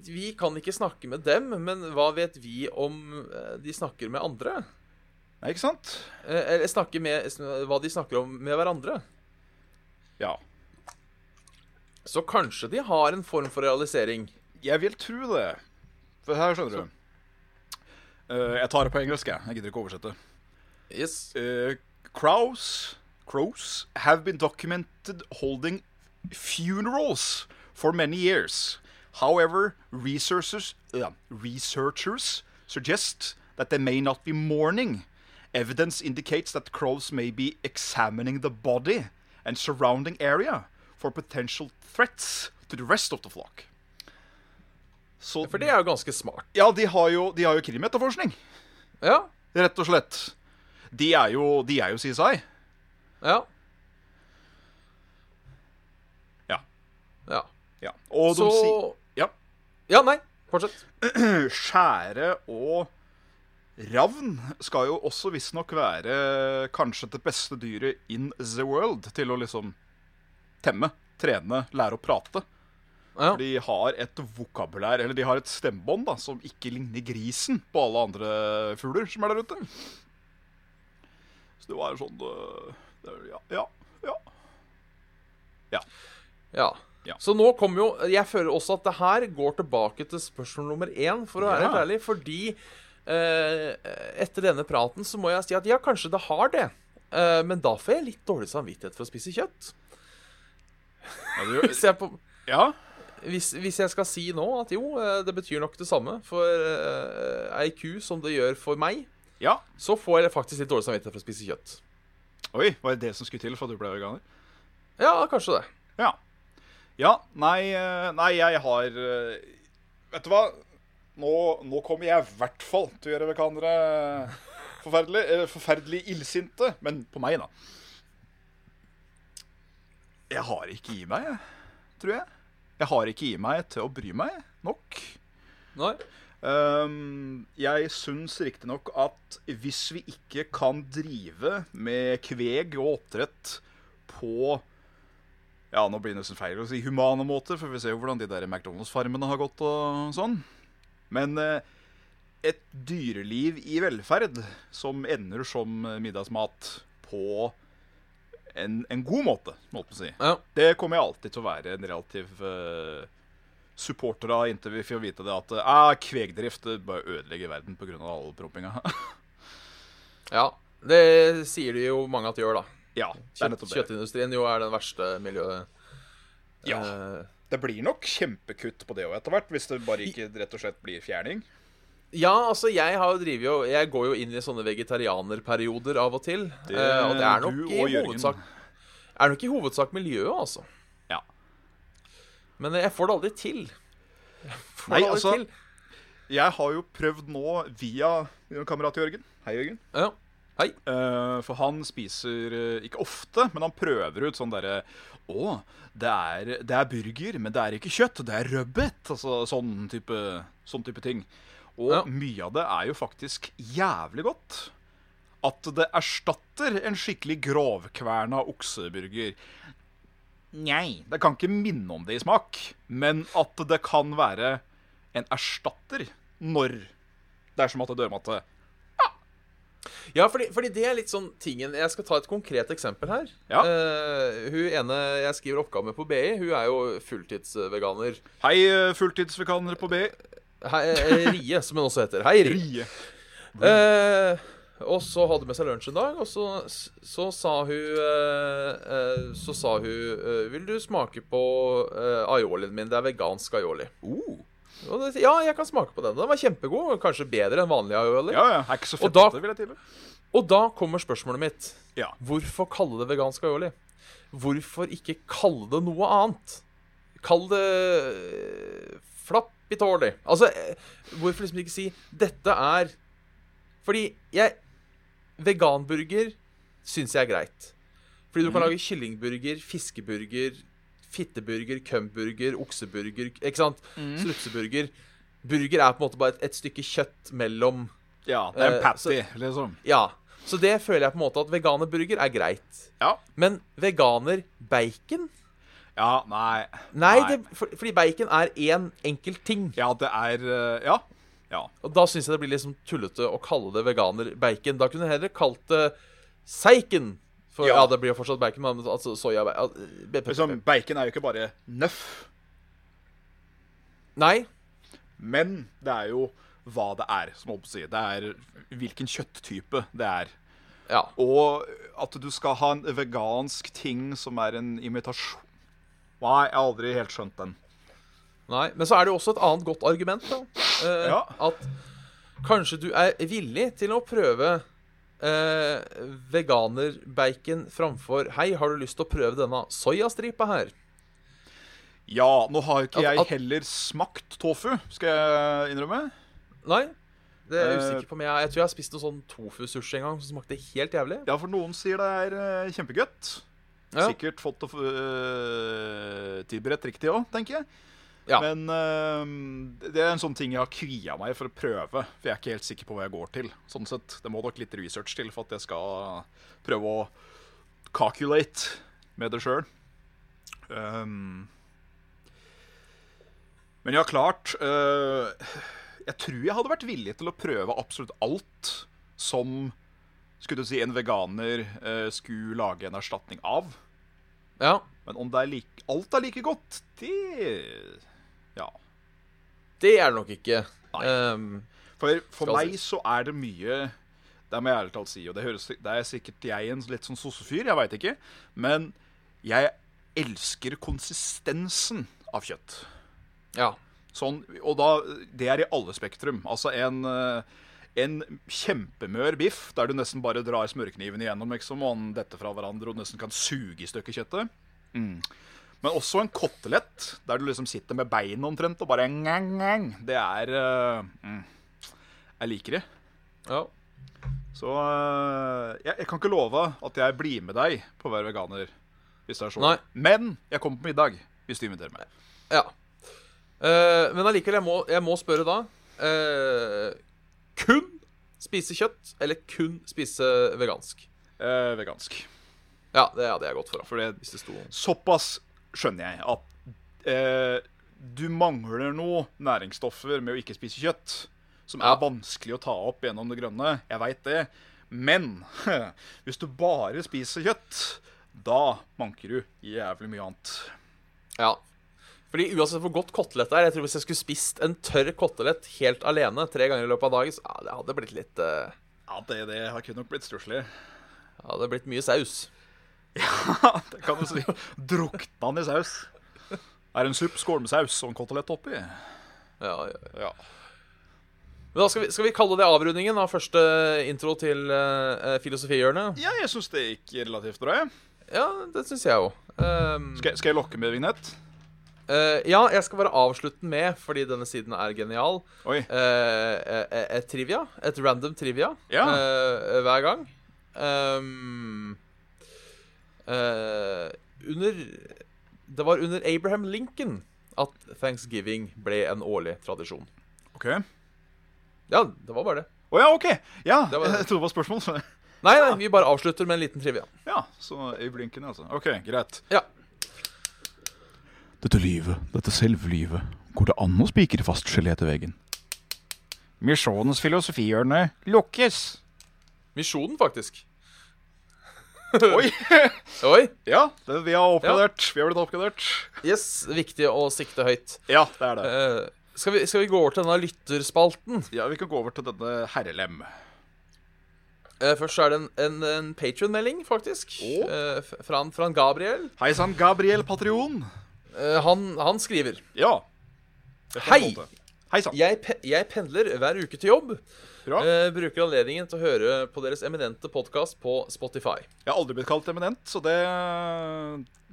vi kan ikke snakke med dem, men hva vet vi om eh, de snakker med andre? Nei, ikke sant? Eh, Eller snakker med hva de snakker om med hverandre? Ja. Så kanskje de har en form for realisering. Jeg vil tro det. For her skjønner du. uh, jeg tar det på engelsk, jeg. Jeg gidder ikke å oversette. Yes. Uh, crows, crows have been documented holding funerals for many years. However, researchers, uh, researchers suggest that they may not be mourning. Evidence indicates that crows may be examining the body and surrounding area for potential threats to the rest of the flock. Så, For det er jo ganske smart. ja, de har jo, de har jo krimetterforskning, Ja. rett og slett. De er jo, de er jo CSI. Ja. Ja. Ja. Ja. Og Så de sier ja, Ja, nei. Fortsett. skjære og ravn skal jo også visstnok være kanskje det beste dyret in the world til å liksom temme, trene, lære å prate. Ja. De har et vokabulær, eller de har et stemmebånd da, som ikke ligner grisen på alle andre fugler som er der ute. Så det var sånn øh, det, Ja, ja, ja. ja. Ja. Så nå kommer jo Jeg føler også at det her går tilbake til spørsmål nummer én, for å være Ja. helt ærlig. Fordi eh, etter denne praten så må jeg si at ja, kanskje det har det. Eh, men da får jeg litt dårlig samvittighet for å spise kjøtt. Ja, du... Hvis jeg, på, ja. hvis, hvis jeg skal si nå at jo, eh, det betyr nok det samme for uh, ei ku som det gjør for meg, ja. så får jeg faktisk litt dårlig samvittighet for å spise kjøtt. Oi, var det det som skulle til for at du ble veganer? Ja, kanskje det. Ja. Ja, nei, eh, nei jeg har eh, Vet du hva? Nå, nå kommer jeg i hvert fall til å gjøre veganere forferdelig, forferdelig illsinte. Men på meg, da. Jeg har ikke i meg, tror jeg. Jeg har ikke i meg til å bry meg nok. Nei? Um, jeg syns riktignok at hvis vi ikke kan drive med kveg og oppdrett på Ja, nå blir det nesten feil å si humane måter, for vi ser jo hvordan de der McDonald's-farmene har gått og sånn. Men eh, et dyreliv i velferd som ender som middagsmat på en, en god måte, måtte man si. Ja. Det kommer jeg alltid til å være en relativ uh, supporter av inntil vi får vite det at uh, kvegdrift bare ødelegger verden pga. all prompinga. ja. Det sier de jo mange at de gjør, da. ja, det er nettopp det. kjøttindustrien jo er den verste miljøet. Ja. Eh, Det blir nok kjempekutt på det òg etter hvert, hvis det bare ikke rett og slett blir fjerning. Ja, altså, jeg jo Jeg går jo inn i sånne vegetarianerperioder av og til. Det- uh, og det er nok i hovedsak Er nok i hovedsak miljøet, altså. Ja. Men jeg får det aldri til. Jeg får Nei, det aldri altså- til. Jeg har jo prøvd nå via min kamerat Jørgen. Hei, Jørgen. Ja. Hei. Uh, for han spiser eh, ikke ofte, men han prøver ut sånn derre Å, det er, det er burger, men det er ikke kjøtt. Det er rødbet. Altså sånn type, sånn type ting. Og Ja. mye av det er jo faktisk jævlig godt. At det erstatter en skikkelig grovkverna okseburger. Nei, det kan ikke minne om det i smak. Men at det kan være en erstatter når det er som at det dør med at Ja, fordi, fordi det er litt sånn tingen Jeg skal ta et konkret eksempel her. Ja. Uh, hun ene jeg skriver oppgave med på BI, hun er jo fulltidsveganer. Hei, eh, fulltidsveganere på BI. Hei, eh, Rie, som hun også heter. Hei, Rie. Eh, og så hadde hun med seg lunsj en dag, og så, så sa hun uh, Så sa hun Vil du smake på uh, aiolien min? Det er vegansk aioli. Oh. Det, ja, jeg kan smake på den. Den var kjempegod. Kanskje bedre enn vanlig aioli. Ja, ja. Er ikke så Og da- det vil jeg. Og da kommer spørsmålet mitt. Ja. Hvorfor kalle det vegansk aioli? Hvorfor ikke kalle det noe annet? Kall det eh, flappitårlig. Altså, eh, hvorfor liksom ikke si 'dette er' Fordi jeg Veganburger syns jeg er greit. Fordi du kan lage kyllingburger, fiskeburger, fitteburger, kømburger, okseburger Ikke sant? Strutseburger. Burger er på en måte bare et, et stykke kjøtt mellom Ja, det er en Eh, patty, liksom. Ja. Så det føler jeg på en måte at veganerburger er greit. Ja. Men veganer-bacon? Ja, nei. Nei, Det, for, fordi bacon er én enkelt ting. Ja, det er uh, Ja. Ja. Og da syns jeg det blir liksom tullete å kalle det veganer-bacon. Da kunne jeg heller kalt det seiken. For ja. Ja. det blir jo fortsatt bacon, men altså soya Liksom, bacon er jo ikke bare nøff, Nei. men det er jo hva det er, som holdt på å si. Det er hvilken kjøtttype det er. Ja. Og at du skal ha en vegansk ting som er en imitasjon Nei, jeg har aldri helt skjønt den. Nei. Men så er det jo også et annet godt argument, da. Eh, Ja. At kanskje du er villig til å prøve eh, veganer-bacon framfor Hei, har du lyst til å prøve denne soyastripa her? Ja, nå har ikke jeg heller smakt tofu, skal jeg innrømme. Nei? Det er jeg Eh, usikker på. Men jeg, jeg tror jeg har spist noe sånn tofu-sushi en gang som smakte helt jævlig. Ja, for noen sier det er eh, kjempegodt. Ja. Sikkert fått det uh, tilberedt riktig òg, tenker jeg. Ja. Men uh, det er en sånn ting jeg har kvia meg for å prøve. For jeg er ikke helt sikker på hva jeg går til. Sånn sett, Det må nok litt research til for at jeg skal prøve å calculate med det sjøl. Um, men ja, klart uh, Jeg tror jeg hadde vært villig til å prøve absolutt alt som skulle du si, en veganer uh, skulle lage en erstatning av. Ja. Men om det er like, alt er like godt, det Ja. Det er det nok ikke. Ehm, For, for meg så er det mye Det må jeg ærlig talt si, og det, høres, det er sikkert jeg en litt sånn sossefyr, jeg veit ikke. Men jeg elsker konsistensen av kjøtt. ja. Sånn, og da, det er i alle spektrum. Altså en, eh, en kjempemør biff der du nesten bare drar smørkniven igjennom liksom, og den detter fra hverandre og nesten kan suge i stykker kjøttet. Mm. Men også en kotelett der du liksom sitter med beina omtrent og bare ngang, ngang. Det er uh, mm. Jeg liker det. ja. Så uh, jeg, jeg kan ikke love at jeg blir med deg på å være veganer. Hvis det er sånn. Nei. Men jeg kommer på middag hvis du inviterer meg. ja. Uh, men allikevel, jeg, må- jeg må spørre da. kun spise kjøtt, eller kun spise vegansk? Vegansk. Ja, det hadde jeg gått for. For det, såpass skjønner jeg at eh, du mangler noe næringsstoffer med å ikke spise kjøtt. Som Ja. er vanskelig å ta opp gjennom det grønne. Jeg veit det. Men hvis du bare spiser kjøtt, da manker du jævlig mye annet. Ja. Fordi uansett hvor godt kotelett er Jeg tror hvis jeg skulle spist en tørr kotelett helt alene tre ganger i løpet av dagen, så ja, det hadde blitt litt uh... Ja, det, det har kunne nok blitt stusslig. Det hadde blitt mye saus. Det kan du si. Drukna han i saus. Er en supp skål med saus og en kotelett oppi. Ja, ja, ja. Ja. Men da skal vi, skal vi kalle det avrundingen av første intro til uh, Filosofihjørnet? Ja, jeg syns det gikk relativt bra. Ja, det syns jeg òg. Um, Skal, skal jeg lokke med vignett? Uh, ja, jeg skal bare avslutte den med, fordi denne siden er genial, eh, et trivia. Et random trivia Ja. hver gang. Um, under Det var under Abraham Lincoln at thanksgiving ble en årlig tradisjon. OK. Ja, det var bare det. ja, OK. Ja, Det var- jeg trodde det var spørsmål. så- Nei, nei, vi bare avslutter med en liten trivia. Ja, så i blinken, altså. OK, greit. Ja. Dette livet, dette selvlivet, går det an å spikre fast gelé til veggen? Misjonens filosofihjørne lukkes. Misjonen, faktisk. Oi! Oi. Ja, det, vi har oppgradert. Vi har blitt oppgradert. Yes, viktig å sikte høyt. Ja, det er det. Uh, skal, vi, skal vi gå over til denne lytterspalten? Ja, Vi kan gå over til denne herrelem. Uh, først så er det en, en, en Patrion-melding, faktisk. Oh. Uh, fra, en- fra en Gabriel. Hei sann, Gabriel Patrion. Han, han skriver Ja. Hei! Hei sann. jeg, pe jeg pendler hver uke til jobb. Eh, bruker anledningen til å høre på deres eminente podkast på Spotify. Jeg har aldri blitt kalt eminent, så det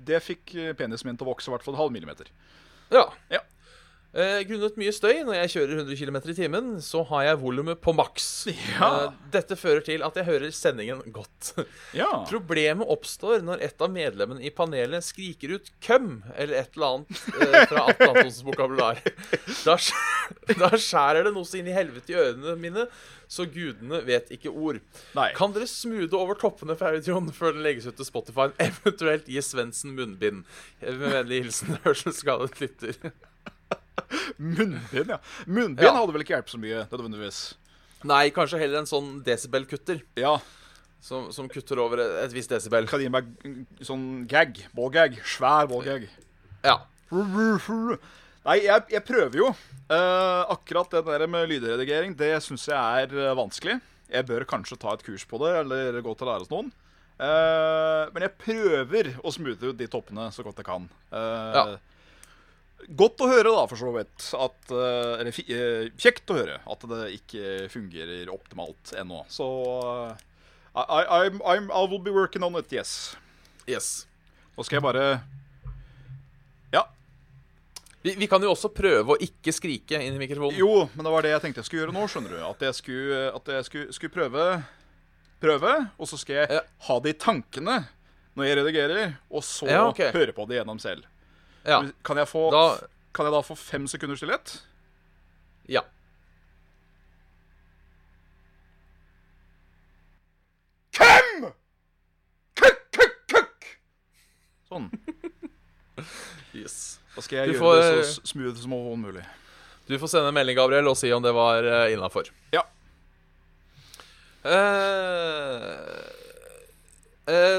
Det fikk penisen min til å vokse i hvert fall en halv millimeter. Ja. Ja. Eh, grunnet mye støy når jeg kjører 100 km i timen, så har jeg volumet på maks. Ja. Eh, dette fører til at jeg hører sendingen godt. Ja. Problemet oppstår når et av medlemmene i panelet skriker ut 'køm' eller et eller annet eh, fra Atle Antonsens vokabular. Da, da skjærer det noe så inn i helvete i ørene mine, så gudene vet ikke ord. Nei. Kan dere smoothe over toppene for audioen før den legges ut til Spotify? Eventuelt gi Svendsen munnbind. Med vennlig hilsen hørselsskadet lytter. Munnbind, ja. Munnbind Ja. hadde vel ikke hjulpet så mye, nødvendigvis. Nei, kanskje heller en sånn desibelkutter. Ja. Som, som kutter over et, et visst desibel. Kan gi meg sånn gag. Ballgag. Svær ballgag. Ja. Nei, jeg, jeg prøver jo. Uh, akkurat det der med lydredigering, det syns jeg er eh, vanskelig. Jeg bør kanskje ta et kurs på det, eller gå til å lære hos noen. Uh, men jeg prøver å smoothe ut de toppene så godt jeg kan. Uh, Ja. Godt å høre, da, for så vidt. At, eh, eller eh, kjekt å høre at det ikke fungerer optimalt ennå. Så eh, I, I, I'm, I'm, I will be working on it, yes. Yes. Nå skal jeg bare Ja. Vi, vi kan jo også prøve å ikke skrike inn i mikrofonen. Jo, men det var det jeg tenkte jeg skulle gjøre nå, skjønner du. At jeg skulle, at jeg skulle, skulle prøve Prøve, og så skal jeg Ja. ha de tankene når jeg redigerer, og så Ja, okay. høre på det gjennom selv. Ja. Kan, jeg få, Da kan jeg da få fem sekunder stillhet? Ja. Hvem? Kukk, kukk, kukk! Sånn. Yes. Da skal jeg Du gjøre får- det så smooth som overhodet mulig. Du får sende en melding, Gabriel, og si om det var uh, innafor. Ja.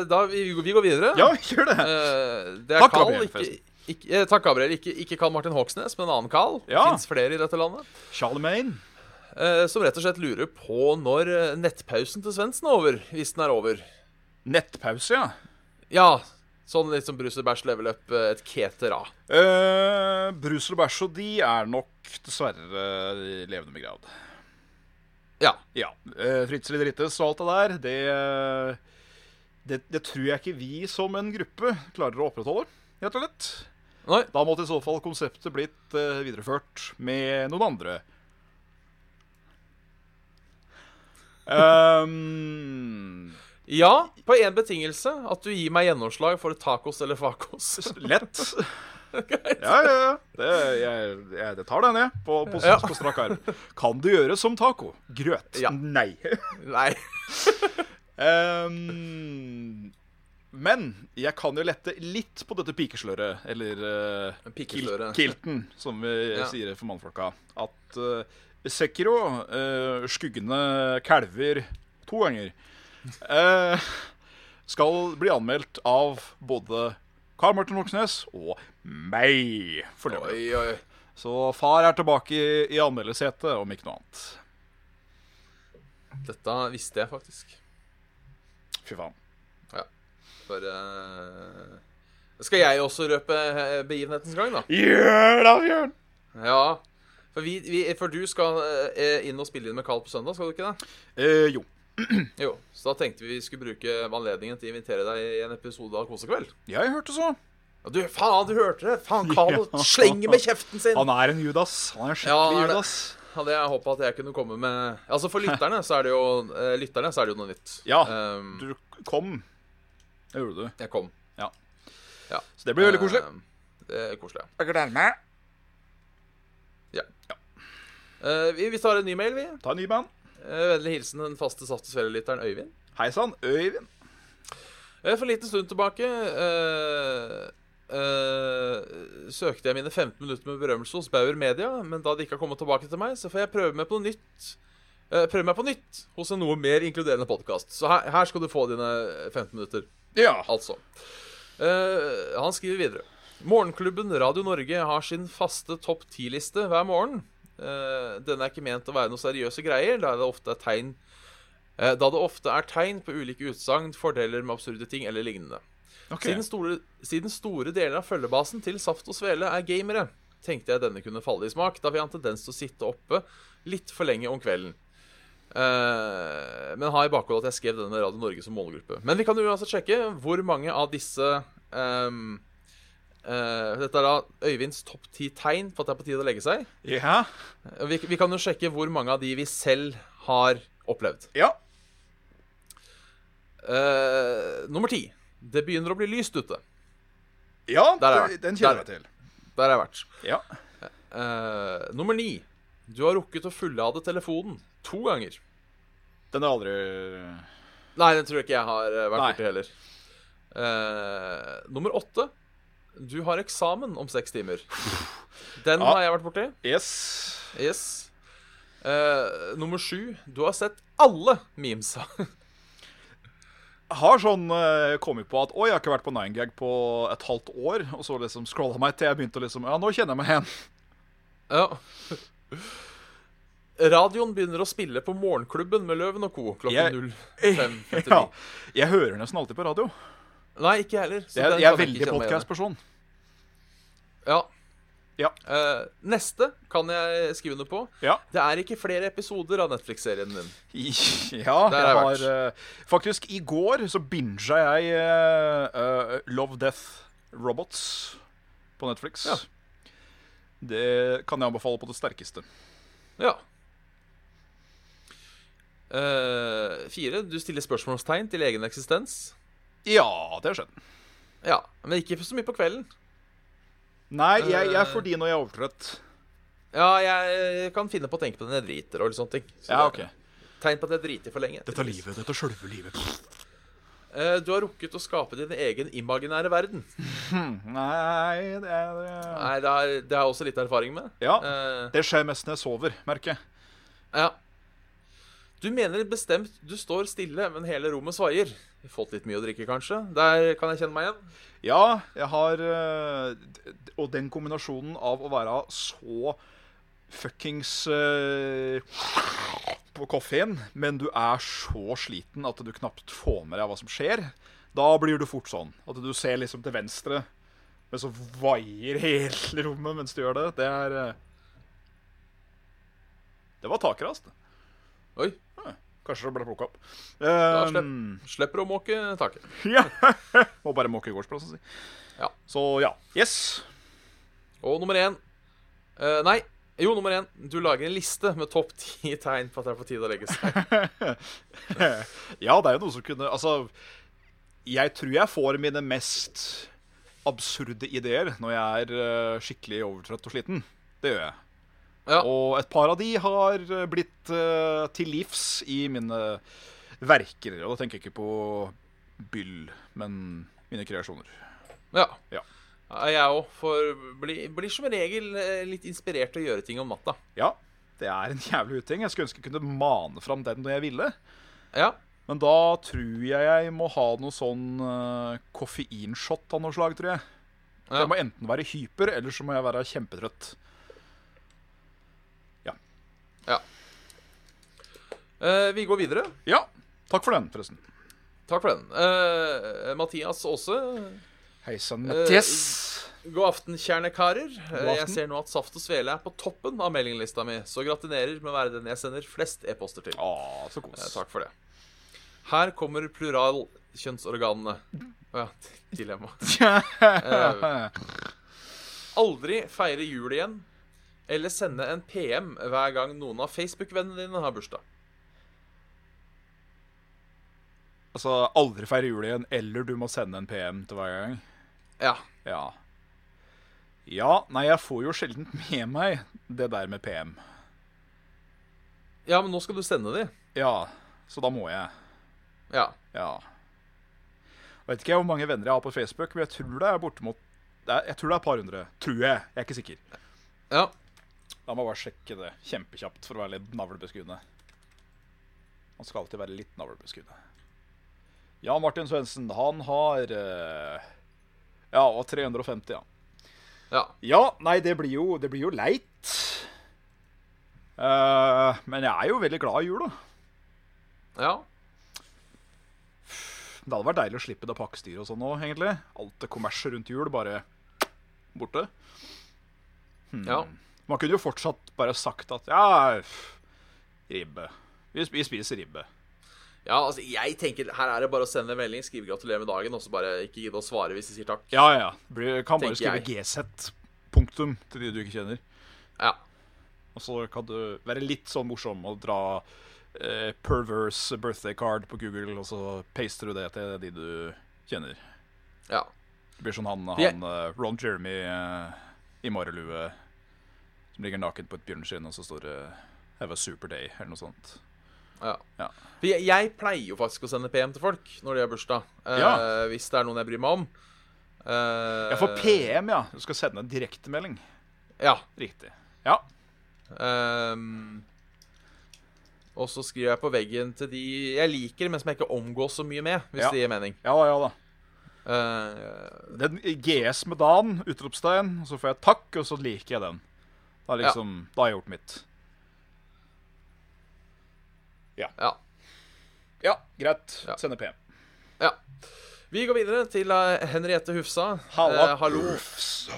da vi, vi går videre. Ja, gjør det. Uh, det er Takk, Carl, Gabriel, ikke. Ikke, eh, takk, Gabriel. Ikke, ikke Carl Martin Hoksnes, men en annen Carl. Ja. Fins flere i dette landet. Charlemagne. eh, som rett og slett lurer på når eh, nettpausen til Svendsen er over. Hvis den er over. Nettpause, ja. Ja, sånn litt som Brussel Bæsj level up, eh, et ketera. Uh, Brussel Bæsj og de er nok dessverre i levende grad. Ja. Ja. Uh, Fritzel i Drittes og alt det der, det, det, det tror jeg ikke vi som en gruppe klarer å opprettholde, rett og slett. Nei. Da måtte i så fall konseptet blitt uh, videreført med noen andre. Um, Ja, på én betingelse. At du gir meg gjennomslag for tacos eller facos. lett. Ja, ja, ja. Det, jeg, jeg, det tar den, ned på, på, Ja. på strak arm. Kan du gjøre som taco? Grøt? Ja. Nei. Nei. Um, men jeg kan jo lette litt på dette pikesløret, eller uh, Pikesløret. kilten, som vi Ja. sier for mannfolka. At uh, Sekiro, uh, skuggene kalver to ganger, Uh, skal bli anmeldt av både Karl Martin Voksnes og meg. For det. Oi, oi. Så far er tilbake i, i anmeldersetet, om ikke noe annet. Dette visste jeg faktisk. Fy faen. For uh... Skal jeg også røpe eh, begivenhetens gang, da? Gjør det, Bjørn! Ja. For, vi, vi, for du skal eh, inn og spille inn med Carl på søndag, skal du ikke det? Eh, jo. Jo. Så da tenkte vi vi skulle bruke anledningen til å invitere deg i en episode av Kosekveld. Jeg hørte så. Ja, du, faen, du hørte det! Faen, Carl Ja. slenger med kjeften sin! Han er en Judas. Han er en Ja, er. Judas. Hadde jeg håpa at jeg kunne komme med Altså For lytterne så er det jo Lytterne så er det jo noe nytt. Ja. Um, Du kom. Det gjorde du. jeg kom. Så det blir veldig koselig. Um, det er koselig. ja. Jeg gleder meg. Eh, vi, vi tar en ny mail, vi. Ta en ny band. Uh, Vennlig hilsen den faste Saft og Øyvind. Hei sann, Øyvind. Eh, For en liten stund tilbake øh, øh, søkte jeg mine 15 minutter med berømmelse hos Bauer Media, men da de ikke har kommet tilbake til meg, så får jeg prøve meg på noe nytt. Eh, prøve meg på nytt hos en noe mer inkluderende podkast. Så her, her skal du få dine 15 minutter. Ja. Altså. Uh, han skriver videre. Morgenklubben Radio Norge har sin faste topp 10-liste hver morgen. Uh, denne er ikke ment å være noe seriøse greier, da det ofte er tegn uh, Da det ofte er tegn på ulike utsagn, fordeler med absurde ting eller lignende. Ok. Siden, store, siden store deler av følgebasen til Saft og Svele er gamere, tenkte jeg denne kunne falle i smak, da vi har en tendens til å sitte oppe litt for lenge om kvelden. Eh, men ha i bakhodet at jeg skrev denne med Radio Norge som målgruppe. Men vi kan jo altså sjekke hvor mange av disse um, Uh, Dette er da Øyvinds topp ti tegn på at det er på tide å legge seg. Ja. Eh, Vi, vi kan jo sjekke hvor mange av de vi selv har opplevd. Ja. Uh, nummer ti. Det begynner å bli lyst ute. Ja, er den kjenner jeg til. Der har jeg vært. Ja. Uh, nummer ni. Du har rukket å fullade telefonen to ganger. Den har aldri Nei, den tror jeg ikke jeg har eh, vært borti heller. Uh, nummer åtte. Du har eksamen om seks timer. Den Ja. har jeg vært borti. Yes. Yes. Uh, nummer sju. Du har sett alle memesa. Har sånn uh, kommet på at Oi, jeg har ikke vært på 9gag på et halvt år. Og så liksom scrolla meg til jeg begynte å liksom Ja, nå kjenner jeg meg igjen. ja. Radioen begynner å spille på Morgenklubben med Løven og co. Klokken 05.59. Ja. Jeg hører nesten alltid på radio. Nei, ikke heller. Jeg, heller. jeg er veldig podkast-person. Ja. Ja. Uh, neste kan jeg skrive under på. Ja. Det er ikke flere episoder av Netflix-serien din. Ja, Der jeg har eh, Faktisk, i går så binga jeg uh, Love, Death, Robots på Netflix. Ja. Det kan jeg anbefale på det sterkeste. Ja. Eh, fire. Du stiller spørsmålstegn til egen eksistens. Ja, det har skjedd. Ja, men ikke så mye på kvelden. Nei, jeg, jeg Eh. er fordi når jeg er overtrøtt. Ja, jeg kan finne på å tenke på den jeg driter og litt sånne ting. Så Ja, ok. Tegn på at jeg driter for lenge. Dette er livet. Dette er sjølve livet. Uh, du har rukket å skape din egen imaginære verden. Nei, det er Nei, det har, det har jeg også litt erfaring med. Ja. uh, Det skjer mest når jeg sover, merker jeg. ja. Du mener bestemt du står stille, men hele rommet svaier. Fått litt mye å drikke, kanskje? Der kan jeg kjenne meg igjen. Ja, jeg har eh, Og den kombinasjonen av å være så fuckings eh, på koffein, men du er så sliten at du knapt får med deg hva som skjer, da blir du fort sånn. At du ser liksom til venstre, men så vaier hele rommet mens du gjør det. Det er eh, Det var takrast. Oi. Kanskje det ble plukka opp. Da slipper du Slipper å måke taket. ja. Må bare måke gårdsplassen sin. Ja. Så ja. Yes. Og nummer én uh, Nei. Jo, nummer én. Du lager en liste med topp ti tegn på at det er på tide å legge seg. ja, det er jo noe som kunne Altså, jeg tror jeg får mine mest absurde ideer når jeg er eh, skikkelig overtrøtt og sliten. Det gjør jeg. Ja. Og et par av de har eh, blitt uh, til livs i mine verker. Og da tenker jeg ikke på byll, men mine kreasjoner. ja. Ja. Jeg òg blir, blir som regel eh, litt inspirert til å gjøre ting om natta. Ja, det er en jævlig uting. Jeg skulle ønske jeg kunne mane fram den når jeg ville. Ja. Men da tror jeg jeg må ha noe sånn uh, koffeinshot av noe slag, tror jeg. Ja. Jeg må enten være hyper, eller så må jeg være kjempetrøtt. Eh, vi går videre. Ja, takk for den, forresten. Takk for den. Eh, Mathias Aase. Hei sann, Eh, Mathias. God aften, kjernekarer. karer aften. Jeg ser nå at Saft og Svele er på toppen av meldinglista mi, så gratulerer med å være den jeg sender flest e-poster til. Ah, så kos. Eh, Takk for det. Her kommer pluralkjønnsorganene. Å ja, dilemma. Eh, aldri feire jul igjen, eller sende en PM hver gang noen av Facebook-vennene dine har bursdag. Altså, aldri feire jul igjen, eller du må sende en PM til hver gang. Ja. Ja. Ja, nei, jeg får jo sjelden med meg det der med PM. ja, men nå skal du sende de. Ja, så da må jeg. Ja. Ja. Vet ikke hvor mange venner jeg har på Facebook, men jeg tror det er bortimot Jeg tror det er et par hundre. Tror jeg. Jeg er ikke sikker. Ja. La meg bare sjekke det kjempekjapt for å være litt navlebeskuende. Man skal alltid være litt navlebeskuende. Jan Martin Svendsen, han har eh, Ja, og 350, ja. Ja. Ja, nei, det blir jo, det blir jo leit. Uh, men jeg er jo veldig glad i jul, da. Ja. Det hadde vært deilig å slippe det pakkestyret og sånn nå, egentlig. Alt det kommerset rundt jul bare borte. ja. Man kunne jo fortsatt bare sagt at ja, ribbe. Vi, vi spiser ribbe. Ja, altså, jeg tenker Her er det bare å sende en melding, skrive 'gratulerer med dagen', og så bare ikke gidde å svare hvis de sier takk. Ja, ja. Kan bare skrive GZ, punktum, til de du ikke kjenner. Ja. Og så kan du være litt sånn morsom og dra eh, perverse birthday card på Google, og så paster du det til de du kjenner. ja. Det blir sånn han, han eh, Ron Jeremy eh, i marelue ligger naken på et bjørnskinn, og så står det 'Have a super day', eller noe sånt. Ja. Ja. For jeg, jeg pleier jo faktisk å sende PM til folk når de har bursdag. eh, Ja. Hvis det er noen jeg bryr meg om. Eh, Ja, for PM, ja. Du skal sende en direktemelding. Ja. Riktig. Ja. Um, og så skriver jeg på veggen til de jeg liker, men som jeg ikke omgås så mye med, hvis Ja. det gir mening. Ja ja da. uh, Den GS med dagen, utropstegn, så får jeg takk, og så liker jeg den. Da, liksom, da har jeg gjort mitt. ja. Ja, greit. Ja. Sender PM. ja. Vi går videre til eh, Henriette Hufsa. Halla. Eh, hallo. Hufsa.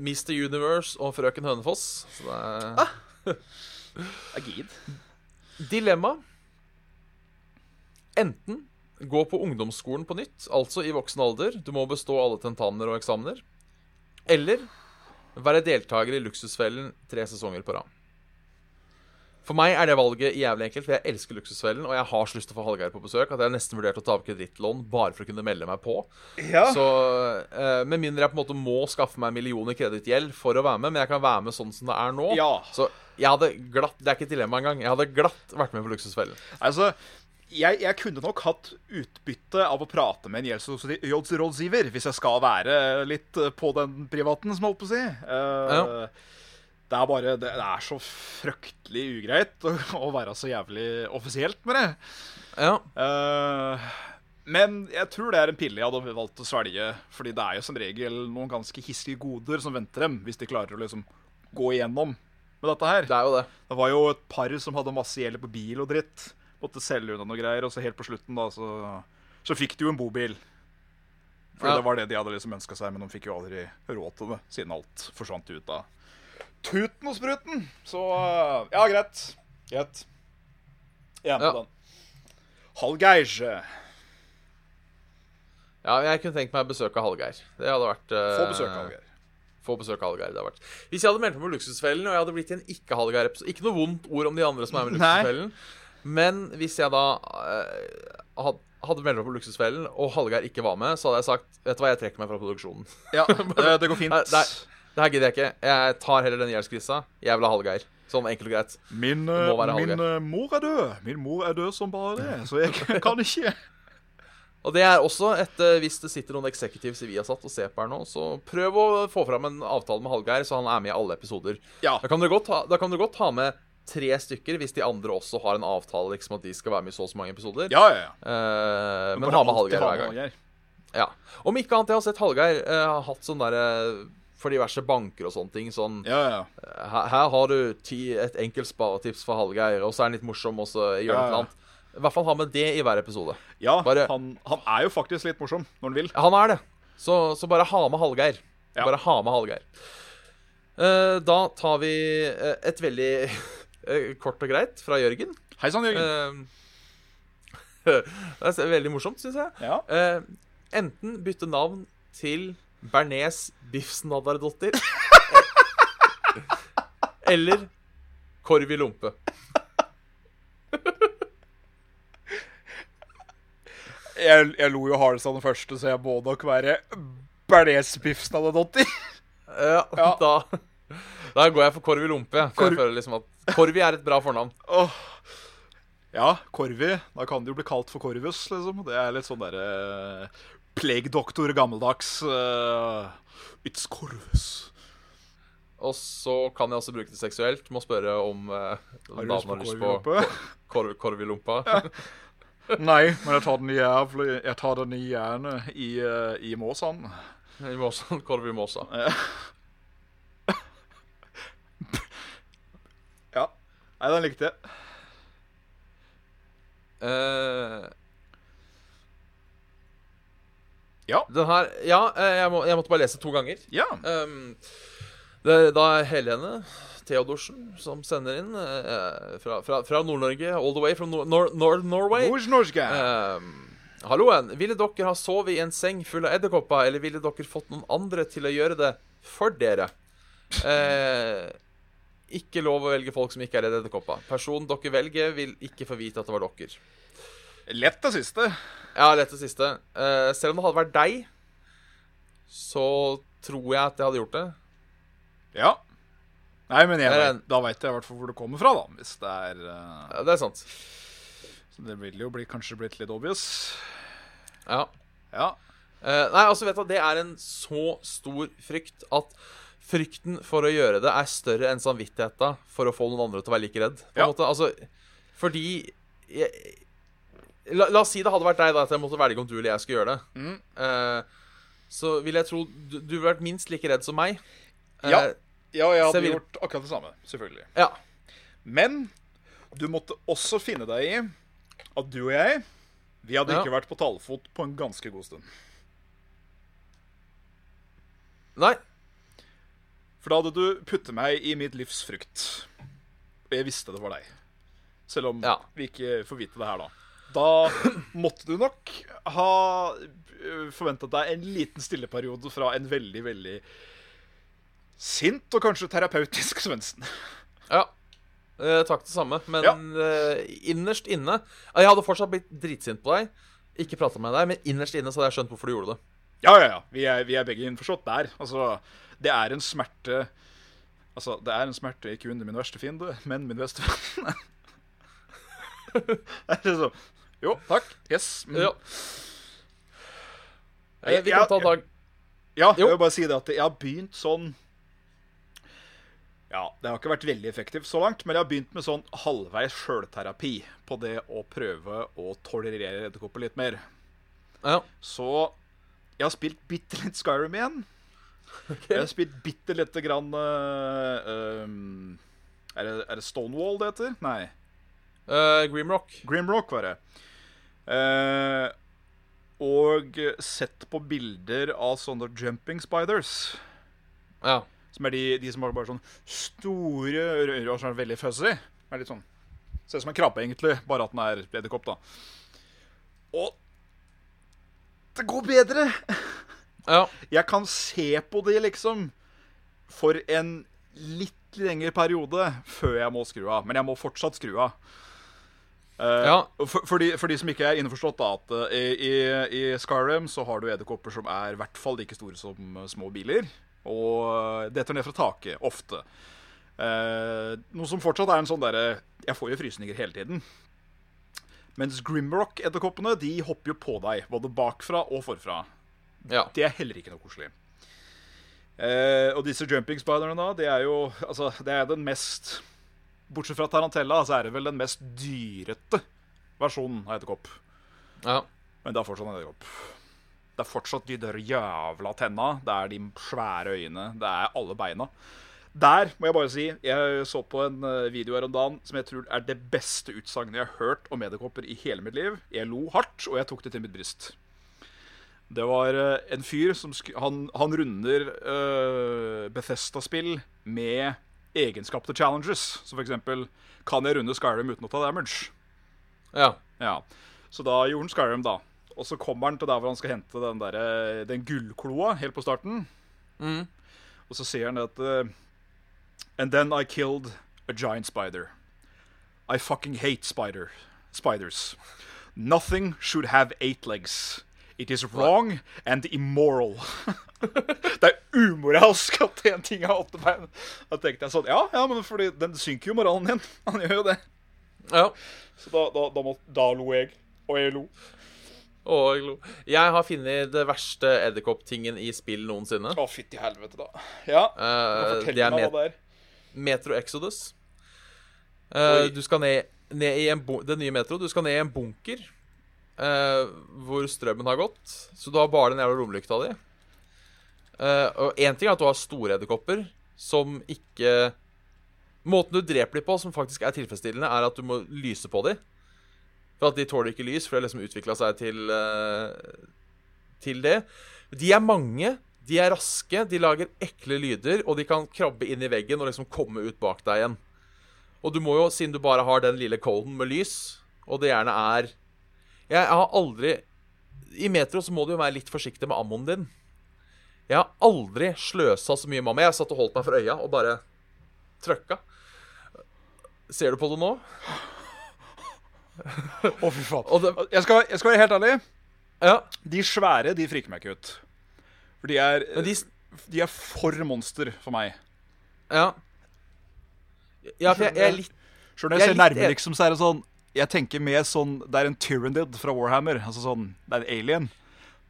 Mr. Universe og Frøken Hønefoss. Så det er Agid. Dilemma. Enten gå på ungdomsskolen på nytt, altså i voksen alder. Du må bestå alle tentamener og eksamener. Eller være deltaker i Luksusfellen tre sesonger på rad. For meg er det valget jævlig enkelt, for jeg elsker Luksusfellen, og jeg har så lyst til å få Hallgeir på besøk at jeg nesten vurdert å ta opp kredittlån bare for å kunne melde meg på. Ja. Så eh, Med mindre jeg på en måte må skaffe meg millioner kredittgjeld for å være med, men jeg kan være med sånn som det er nå. Ja. Så jeg hadde glatt Det er ikke et dilemma engang. Jeg hadde glatt vært med på Luksusfellen. Altså, jeg, jeg kunne nok hatt utbytte av å prate med en gjeldsrådgiver, hvis jeg skal være litt eh, på den privaten, som jeg holdt på å si. Uh, Ja. Det er bare Det, det er så fryktelig ugreit å, å være så jævlig offisielt med det. Ja. Uh, men jeg tror det er en pille jeg hadde valgt å svelge. Fordi det er jo som regel noen ganske hissige goder som venter dem, hvis de klarer å liksom gå igjennom med dette her. Det er jo det. Det var jo et par som hadde masse gjeld på bil og dritt. Måtte selge unna noe greier, og så helt på slutten da, så, så fikk de jo en bobil. For Ja. det var det de hadde liksom ønska seg, men de fikk jo aldri råd til det, siden alt forsvant ut av tuten og spruten. Så ja, greit. Greit. Jeg er med Ja. den. Hallgeir. Ja, jeg kunne tenkt meg besøk av Hallgeir. Det hadde vært uh... Få besøk av Hallgeir. Få besøk av Hallgeir. Det hadde vært. Hvis jeg hadde meldt meg på Luksusfellen, og jeg hadde blitt i en ikke-Hallgeir-episode Ikke noe vondt ord om de andre som er med i Nei. Men hvis jeg da uh, hadde meldt meg på Luksusfellen, og Hallgeir ikke var med, så hadde jeg sagt Vet du hva, jeg trekker meg fra produksjonen. Ja, det, det går fint. Nei. Det her gidder jeg ikke. Jeg tar heller den gjeldskrisa. Jeg vil ha Hallgeir. Sånn enkelt og greit. Min, være min eh, mor er død. Min mor er død som bare det, så jeg kan ikke Og det er også et eh, Hvis det sitter noen executives i Viasat og ser på her nå, så prøv å få fram en avtale med Hallgeir, så han er med i alle episoder. Ja. Da kan du godt ha, da kan du godt ha med tre stykker hvis de andre også har en avtale liksom at de skal være med i så og så mange episoder. Ja, ja, ja. Uh, men men ha med Hallgeir hver gang. Ja. Om ikke annet, jeg har sett Hallgeir uh, hatt sånn derre for diverse banker og sånne ting. Sånn Ja, ja. her, her har du ti, et enkelt sparetips for Hallgeir, og så er han litt morsom, og så gjør han Ja, ja. annet. I hvert fall ha med det i hver episode. ja Bare- han, han er jo faktisk litt morsom når han vil. Han er det. Så, så bare ha med Hallgeir. Bare ha med Hallgeir. Uh, da tar vi eh, et veldig eh, kort og greit fra Jørgen. Hei sann, Jørgen. Eh, det er veldig morsomt, syns jeg. ja. Eh, enten bytte navn til Bernes Biffsnadderdotter eller Korvi Lompe. Jeg, jeg lo jo hardest av den første, så jeg må nok være Bernes Biffsnaddedotter. Ja, Ja. Da, da går jeg for korv i Lompe. For Korv- jeg føler liksom at Korvi er et bra fornavn. Oh. Ja, Korvi. Da kan det jo bli kalt for Korvus, liksom. Det er litt sånn derre uh, Plague-doktor gammeldags. Uh, it's Korvus. Og så kan jeg også bruke det seksuelt. Må spørre om uh, Har du lyst på damen har lyst Korvi på Lompe? kor Korvilompa. Nei, men jeg tar den jævlig Jeg tar den gjerne i, uh, i Måsan. I Måsan. Korv i Måsa. Ja. Nei, den likte jeg. Uh, Ja. den her Ja, eh, jeg, må, jeg måtte bare lese to ganger. Ja. Um, det er da Helene Theodorsen som sender inn uh, fra, fra, fra Nord-Norge, all the way from Nor Nor Norway. Nord-norske. Um, halloen. Ville dere ha sovet i en seng full av edderkopper, eller ville dere fått noen andre til å gjøre det for dere? Eh, ikke lov å velge folk som ikke er redd edderkopper. Personen dere velger, vil ikke få vite at det var dere. Lett det siste. Ja, lett det siste. Uh, selv om det hadde vært deg, så tror jeg at jeg hadde gjort det. Ja. Nei, men jeg en- da veit jeg i hvert fall hvor det kommer fra, da. Hvis det er uh... Ja, det er sant. Så det vil jo bli, kanskje blitt litt obvious. Ja. Ja. Uh, nei, altså, vet du, det er en så stor frykt at frykten for å gjøre det er større enn samvittigheten for å få noen andre til å være like redd. På en Ja. måte, altså, fordi jeg, la, la oss si det hadde vært deg, da, at jeg måtte velge om du eller jeg skulle gjøre det. Mm. Eh, så vil jeg tro du, du ville vært minst like redd som meg. Eh, Ja. Ja, jeg hadde vil- gjort akkurat det samme. Selvfølgelig. ja. Men du måtte også finne deg i at du og jeg Vi hadde Ja. ikke vært på talefot på en ganske god stund. Nei. For da hadde du puttet meg i mitt livs frukt. Og jeg visste det var deg. Selv om Ja. vi ikke får vite det her, da. Da måtte du nok ha forventa deg en liten stilleperiode fra en veldig, veldig sint og kanskje terapeutisk Svendsen. Ja. Eh, takk det samme. Men Ja. eh, innerst inne Jeg hadde fortsatt blitt dritsint på deg. Ikke prata med deg, men innerst inne så hadde jeg skjønt hvorfor du gjorde det. Ja, ja, ja. Vi er, vi er begge innforstått der. Altså, det er en smerte Altså, det er en smerte ikke under min verste fiende, men min beste venn. Det sånn? liksom Jo, takk. Yes. Mm. Ja. Jeg, vi kan ta dag Ja, jeg vil bare si det at jeg har begynt sånn Ja, det har ikke vært veldig effektivt så langt, men jeg har begynt med sånn halvveis sjølterapi på det å prøve å tolerere edderkopper litt mer. Ja. Så jeg har spilt bitte litt Skyrim igjen. Jeg har spilt bitte lite grann uh, um, er, det, er det Stonewall det heter? Nei. Uh, Grimrock. Grimrock var det. Uh, og sett på bilder av sånne jumping spiders. Ja. Som er de, de som har bare sånn store ører og sånn veldig fuzzy. Er litt sånn Ser ut som en krabbe, egentlig, bare at den er edderkopp, da. Og det går bedre! Ja. Jeg kan se på de, liksom, for en litt lengre periode før jeg må skru av. Men jeg må fortsatt skru av. Uh, Ja. for, for, de, for de som ikke er innforstått, da, at eh, i, i, Skyrim så har du edderkopper som er i hvert fall like store som eh, små biler. Og detter ned fra taket, ofte. Uh, noe som fortsatt er en sånn derre Jeg får jo frysninger hele tiden. Mens Grimrock-edderkoppene de hopper jo på deg, både bakfra og forfra. ja. Det er heller ikke noe koselig. Eh, og disse jumping spiderne, da, det er jo Altså, det er den mest Bortsett fra Tarantella, så er det vel den mest dyrete versjonen av edderkopp. ja. Men det er fortsatt en edderkopp. Det er fortsatt de der jævla tenna. Det er de svære øyene. Det er alle beina. Der må jeg bare si Jeg så på en eh, video her om dagen som jeg tror er det beste utsagnet jeg har hørt om edderkopper i hele mitt liv. Jeg lo hardt, og jeg tok det til mitt bryst. Det var eh, en fyr som han, han runder uh, Bethesda-spill med egenskapte challenges. Så for eksempel Kan jeg runde Skyrim uten å ta damage? Ja. Ja. Så da gjorde han Skyrim, da. Og så kommer han til der hvor han skal hente den, der, den gullkloa helt på starten. Mm. Og så ser han at eh, And then I killed a giant spider. I fucking hate spider spiders. Nothing should have eight legs. It is wrong and immoral. det er umoralsk at en ting har åtte bein. Da tenkte jeg sånn Ja, ja, men fordi den synker jo moralen din. Han gjør jo det. ja. Så da, da, da, må, da lo jeg. Og jeg lo. Å, jeg har funnet det verste edderkopptingen i spill noensinne. Å, fytti helvete, da. Ja. uh, Fortell det er meg hva det er. Metro Exodus. Uh, du skal ned, ned i en det nye Metro. Du skal ned i en bunker uh, hvor strømmen har gått. Så du har bare den jævla romlykta di. Eh, og én ting er at du har store edderkopper som ikke Måten du dreper dem på, som faktisk er tilfredsstillende, er at du må lyse på dem. For at de tåler ikke lys, for det har liksom utvikla seg til, eh, til det. De er mange, de er raske, de lager ekle lyder, og de kan krabbe inn i veggen og liksom komme ut bak deg igjen. Og du må jo, siden du bare har den lille colden med lys, og det gjerne er Jeg har aldri I Metro så må du jo være litt forsiktig med ammoen din. Jeg har aldri sløsa så mye med ammo. Jeg satt og holdt meg for øya og bare trøkka. Ser du på det nå? Å, fy faen. Det, Jeg skal, jeg skal være helt ærlig. ja, De svære de friker meg ikke ut. For de er, de de er for monster for meg. Ja. Ja, for jeg, jeg er litt Sjøl når Jeg jeg, er ser nærmere, liksom, så er det sånn Jeg tenker mer sånn Det er en Tyrandid fra Warhammer. Altså sånn Det er en alien.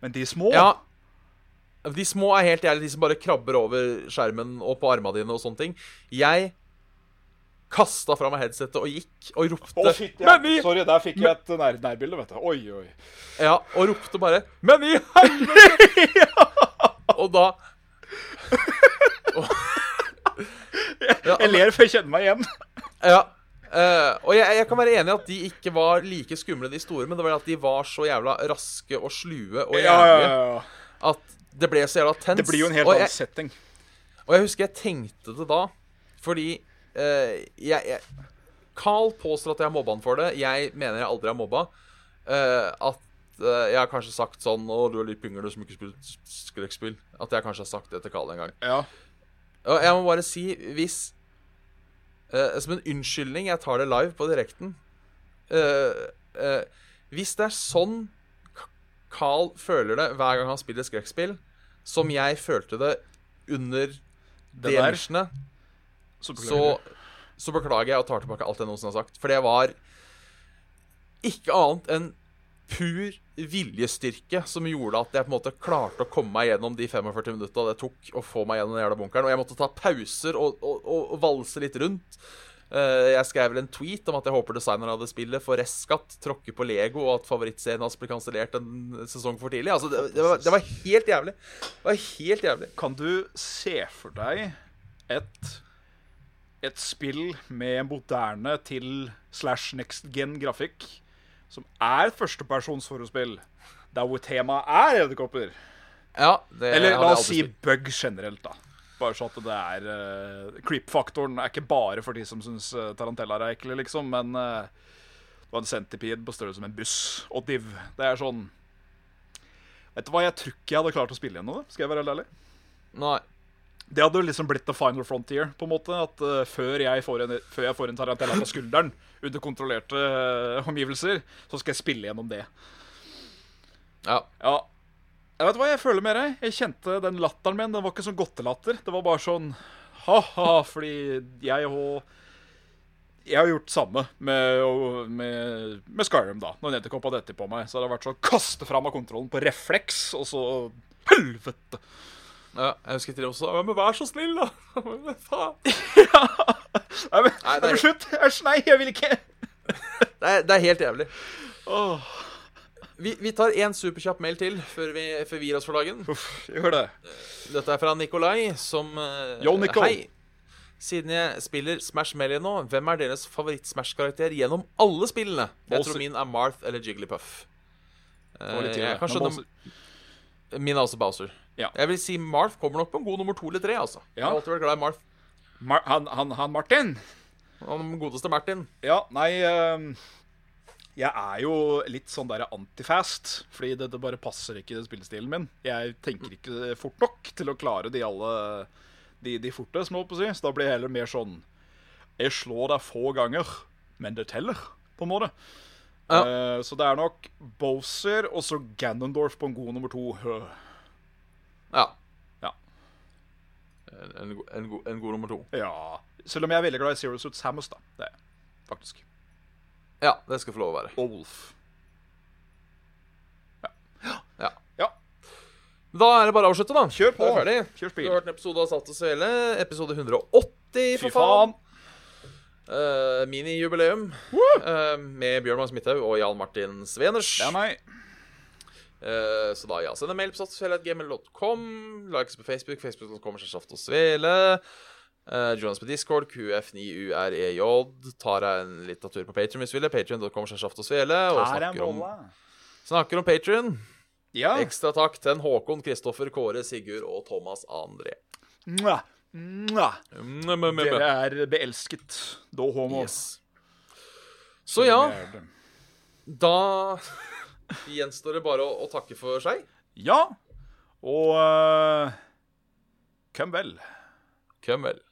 Men de små Ja. De små er helt jævlig, de som bare krabber over skjermen og på armene dine og sånne ting. Jeg kasta fra meg headsetet og gikk og ropte oh, shit, ja. Men i Sorry, der fikk jeg et nær, nærbilde, vet du. Oi, oi. Ja, og ropte bare Men i helvete! Og da Ja, Jeg ler for jeg kjenner meg igjen. Ja. Uh, og jeg, jeg kan være enig i at de ikke var like skumle, de store, men det var at de var så jævla raske og slue og jævlige ja, ja. at det ble så jævla tens. Det blir jo en helt annen setting. Og jeg husker jeg tenkte det da, fordi jeg, jeg Carl påstår at jeg har mobba han for det. Jeg mener jeg aldri har mobba. Eh, at eh, jeg har kanskje sagt sånn 'Å, du er litt pingle som ikke spiller skrekkspill'. At jeg kanskje har sagt det til Carl en gang. Ja. Og jeg må bare si, hvis uh, Som en unnskyldning, jeg tar det live på direkten uh, uh, Hvis det er sånn Carl føler det hver gang han spiller skrekkspill, som jeg følte det under Det det der. beklager, Så, så, så beklager jeg og tar tilbake alt jeg noensinne har sagt. For det var ikke annet enn pur viljestyrke som gjorde at jeg på en måte klarte å komme meg gjennom de 45 minutta det tok å få meg gjennom den jævla bunkeren. Og jeg måtte ta pauser og, og, og, og valse litt rundt. Eh, jeg skrev vel en tweet om at jeg håper designeren av det spillet får restskatt, tråkker på Lego, og at favorittserien hans blir kansellert en sesong for tidlig. Altså, det, det, var, det var helt jævlig. Det var helt jævlig. Kan du se for deg et et spill med moderne til slash next gen grafikk som er et førstepersonsforspill, der hvor temaet er edderkopper? Ja, Eller la oss si bug generelt, da. Bare så at det er uh, Creep-faktoren er ikke bare for de som syns uh, tarantellaer er ekle, liksom, men uh, det var en centipede på størrelse med en buss og div. Det er sånn Vet du hva, jeg tror ikke jeg hadde klart å spille gjennom det, skal jeg være helt ærlig. Nei. Det hadde liksom blitt the final frontier, på en måte. At uh, før, jeg en, før jeg får en tarantella på skulderen under kontrollerte uh, omgivelser, så skal jeg spille gjennom det. Ja. Ja. Jeg vet hva jeg føler med deg. Jeg kjente den latteren min. Den var ikke sånn godtelatter. Det var bare sånn ha-ha, fordi jeg og Jeg har gjort samme med, med, med Skyrim, da. Når Nettercop hadde dette på meg, så har det vært sånn kaste fra meg kontrollen på refleks, og så Helvete! Ja, jeg husker til det også men vær så snill, da! Men faen. Nei, men, Nei, nei, det er- men slutt! Æsj, nei, jeg vil ikke! Det er, det er helt jævlig. Oh. Vi, vi tar én superkjapp mail til før vi, før vi gir oss for dagen. uff, gjør det. Dette er fra Nikolai, som eh, Yo, Nicole. Hei. Siden jeg spiller Smash Melee nå, hvem er deres favoritt-Smash-karakter gjennom alle spillene? Jeg tror min er Marth eller Jigglypuff. Eh, litt jeg tidlig. kanskje Men Min er også Bowser. Ja. Jeg vil si Marf kommer nok på en god nummer to eller tre. altså Jeg har alltid vært glad i Marf. Mar han, han, han Martin Han godeste Martin. Ja, nei ehm, Jeg er jo litt sånn der antifast, fordi det, det bare passer ikke i spillestilen min. Jeg tenker ikke fort nok til å klare de alle De, de forte, som jeg holdt på å si. Så da blir jeg heller mer sånn Jeg slår deg få ganger, men det teller, på en måte. Ja. Uh, så det er nok Bowser og så Ganondorf på en god nummer to. Øh. Ja. Ja. En, en, go- en, god nummer to. Ja. Selv om jeg er veldig glad i Zero Suits Hammers, da. Det er jeg, faktisk. Ja, det skal få lov å være. Og Wolf. Ja. Ja. Da er det bare å avslutte, da. Kjør på. Da er ferdig. Spill. har hørt en episode av Satt og Svele. Episode 180, Fy for faen. faen. Uh, Minijubileum uh, med Bjørn Magnus Midthaug og Jan Martin Sveners. Det er meg. Eh, så da, ja, send en mail på saftosvele.gmail.com. Like oss på Facebook. Facebook.com Saft og Svele. Uh, Jonas på Discord. QF9UREJ. E Tar deg en liten tur på Patreon hvis du vil. Patreon.com Saft og Svele. Og er snakker om, snakker om Patreon. Ja. Ekstra takk til Håkon, Kristoffer, Kåre, Sigurd og Thomas André. Mwah. Mwah. Mwah. Dere er beelsket. Da homo. Yes. Så ja, er da gjenstår det bare å, å takke for seg. Ja. Og uh, hvem vel. Kom vel.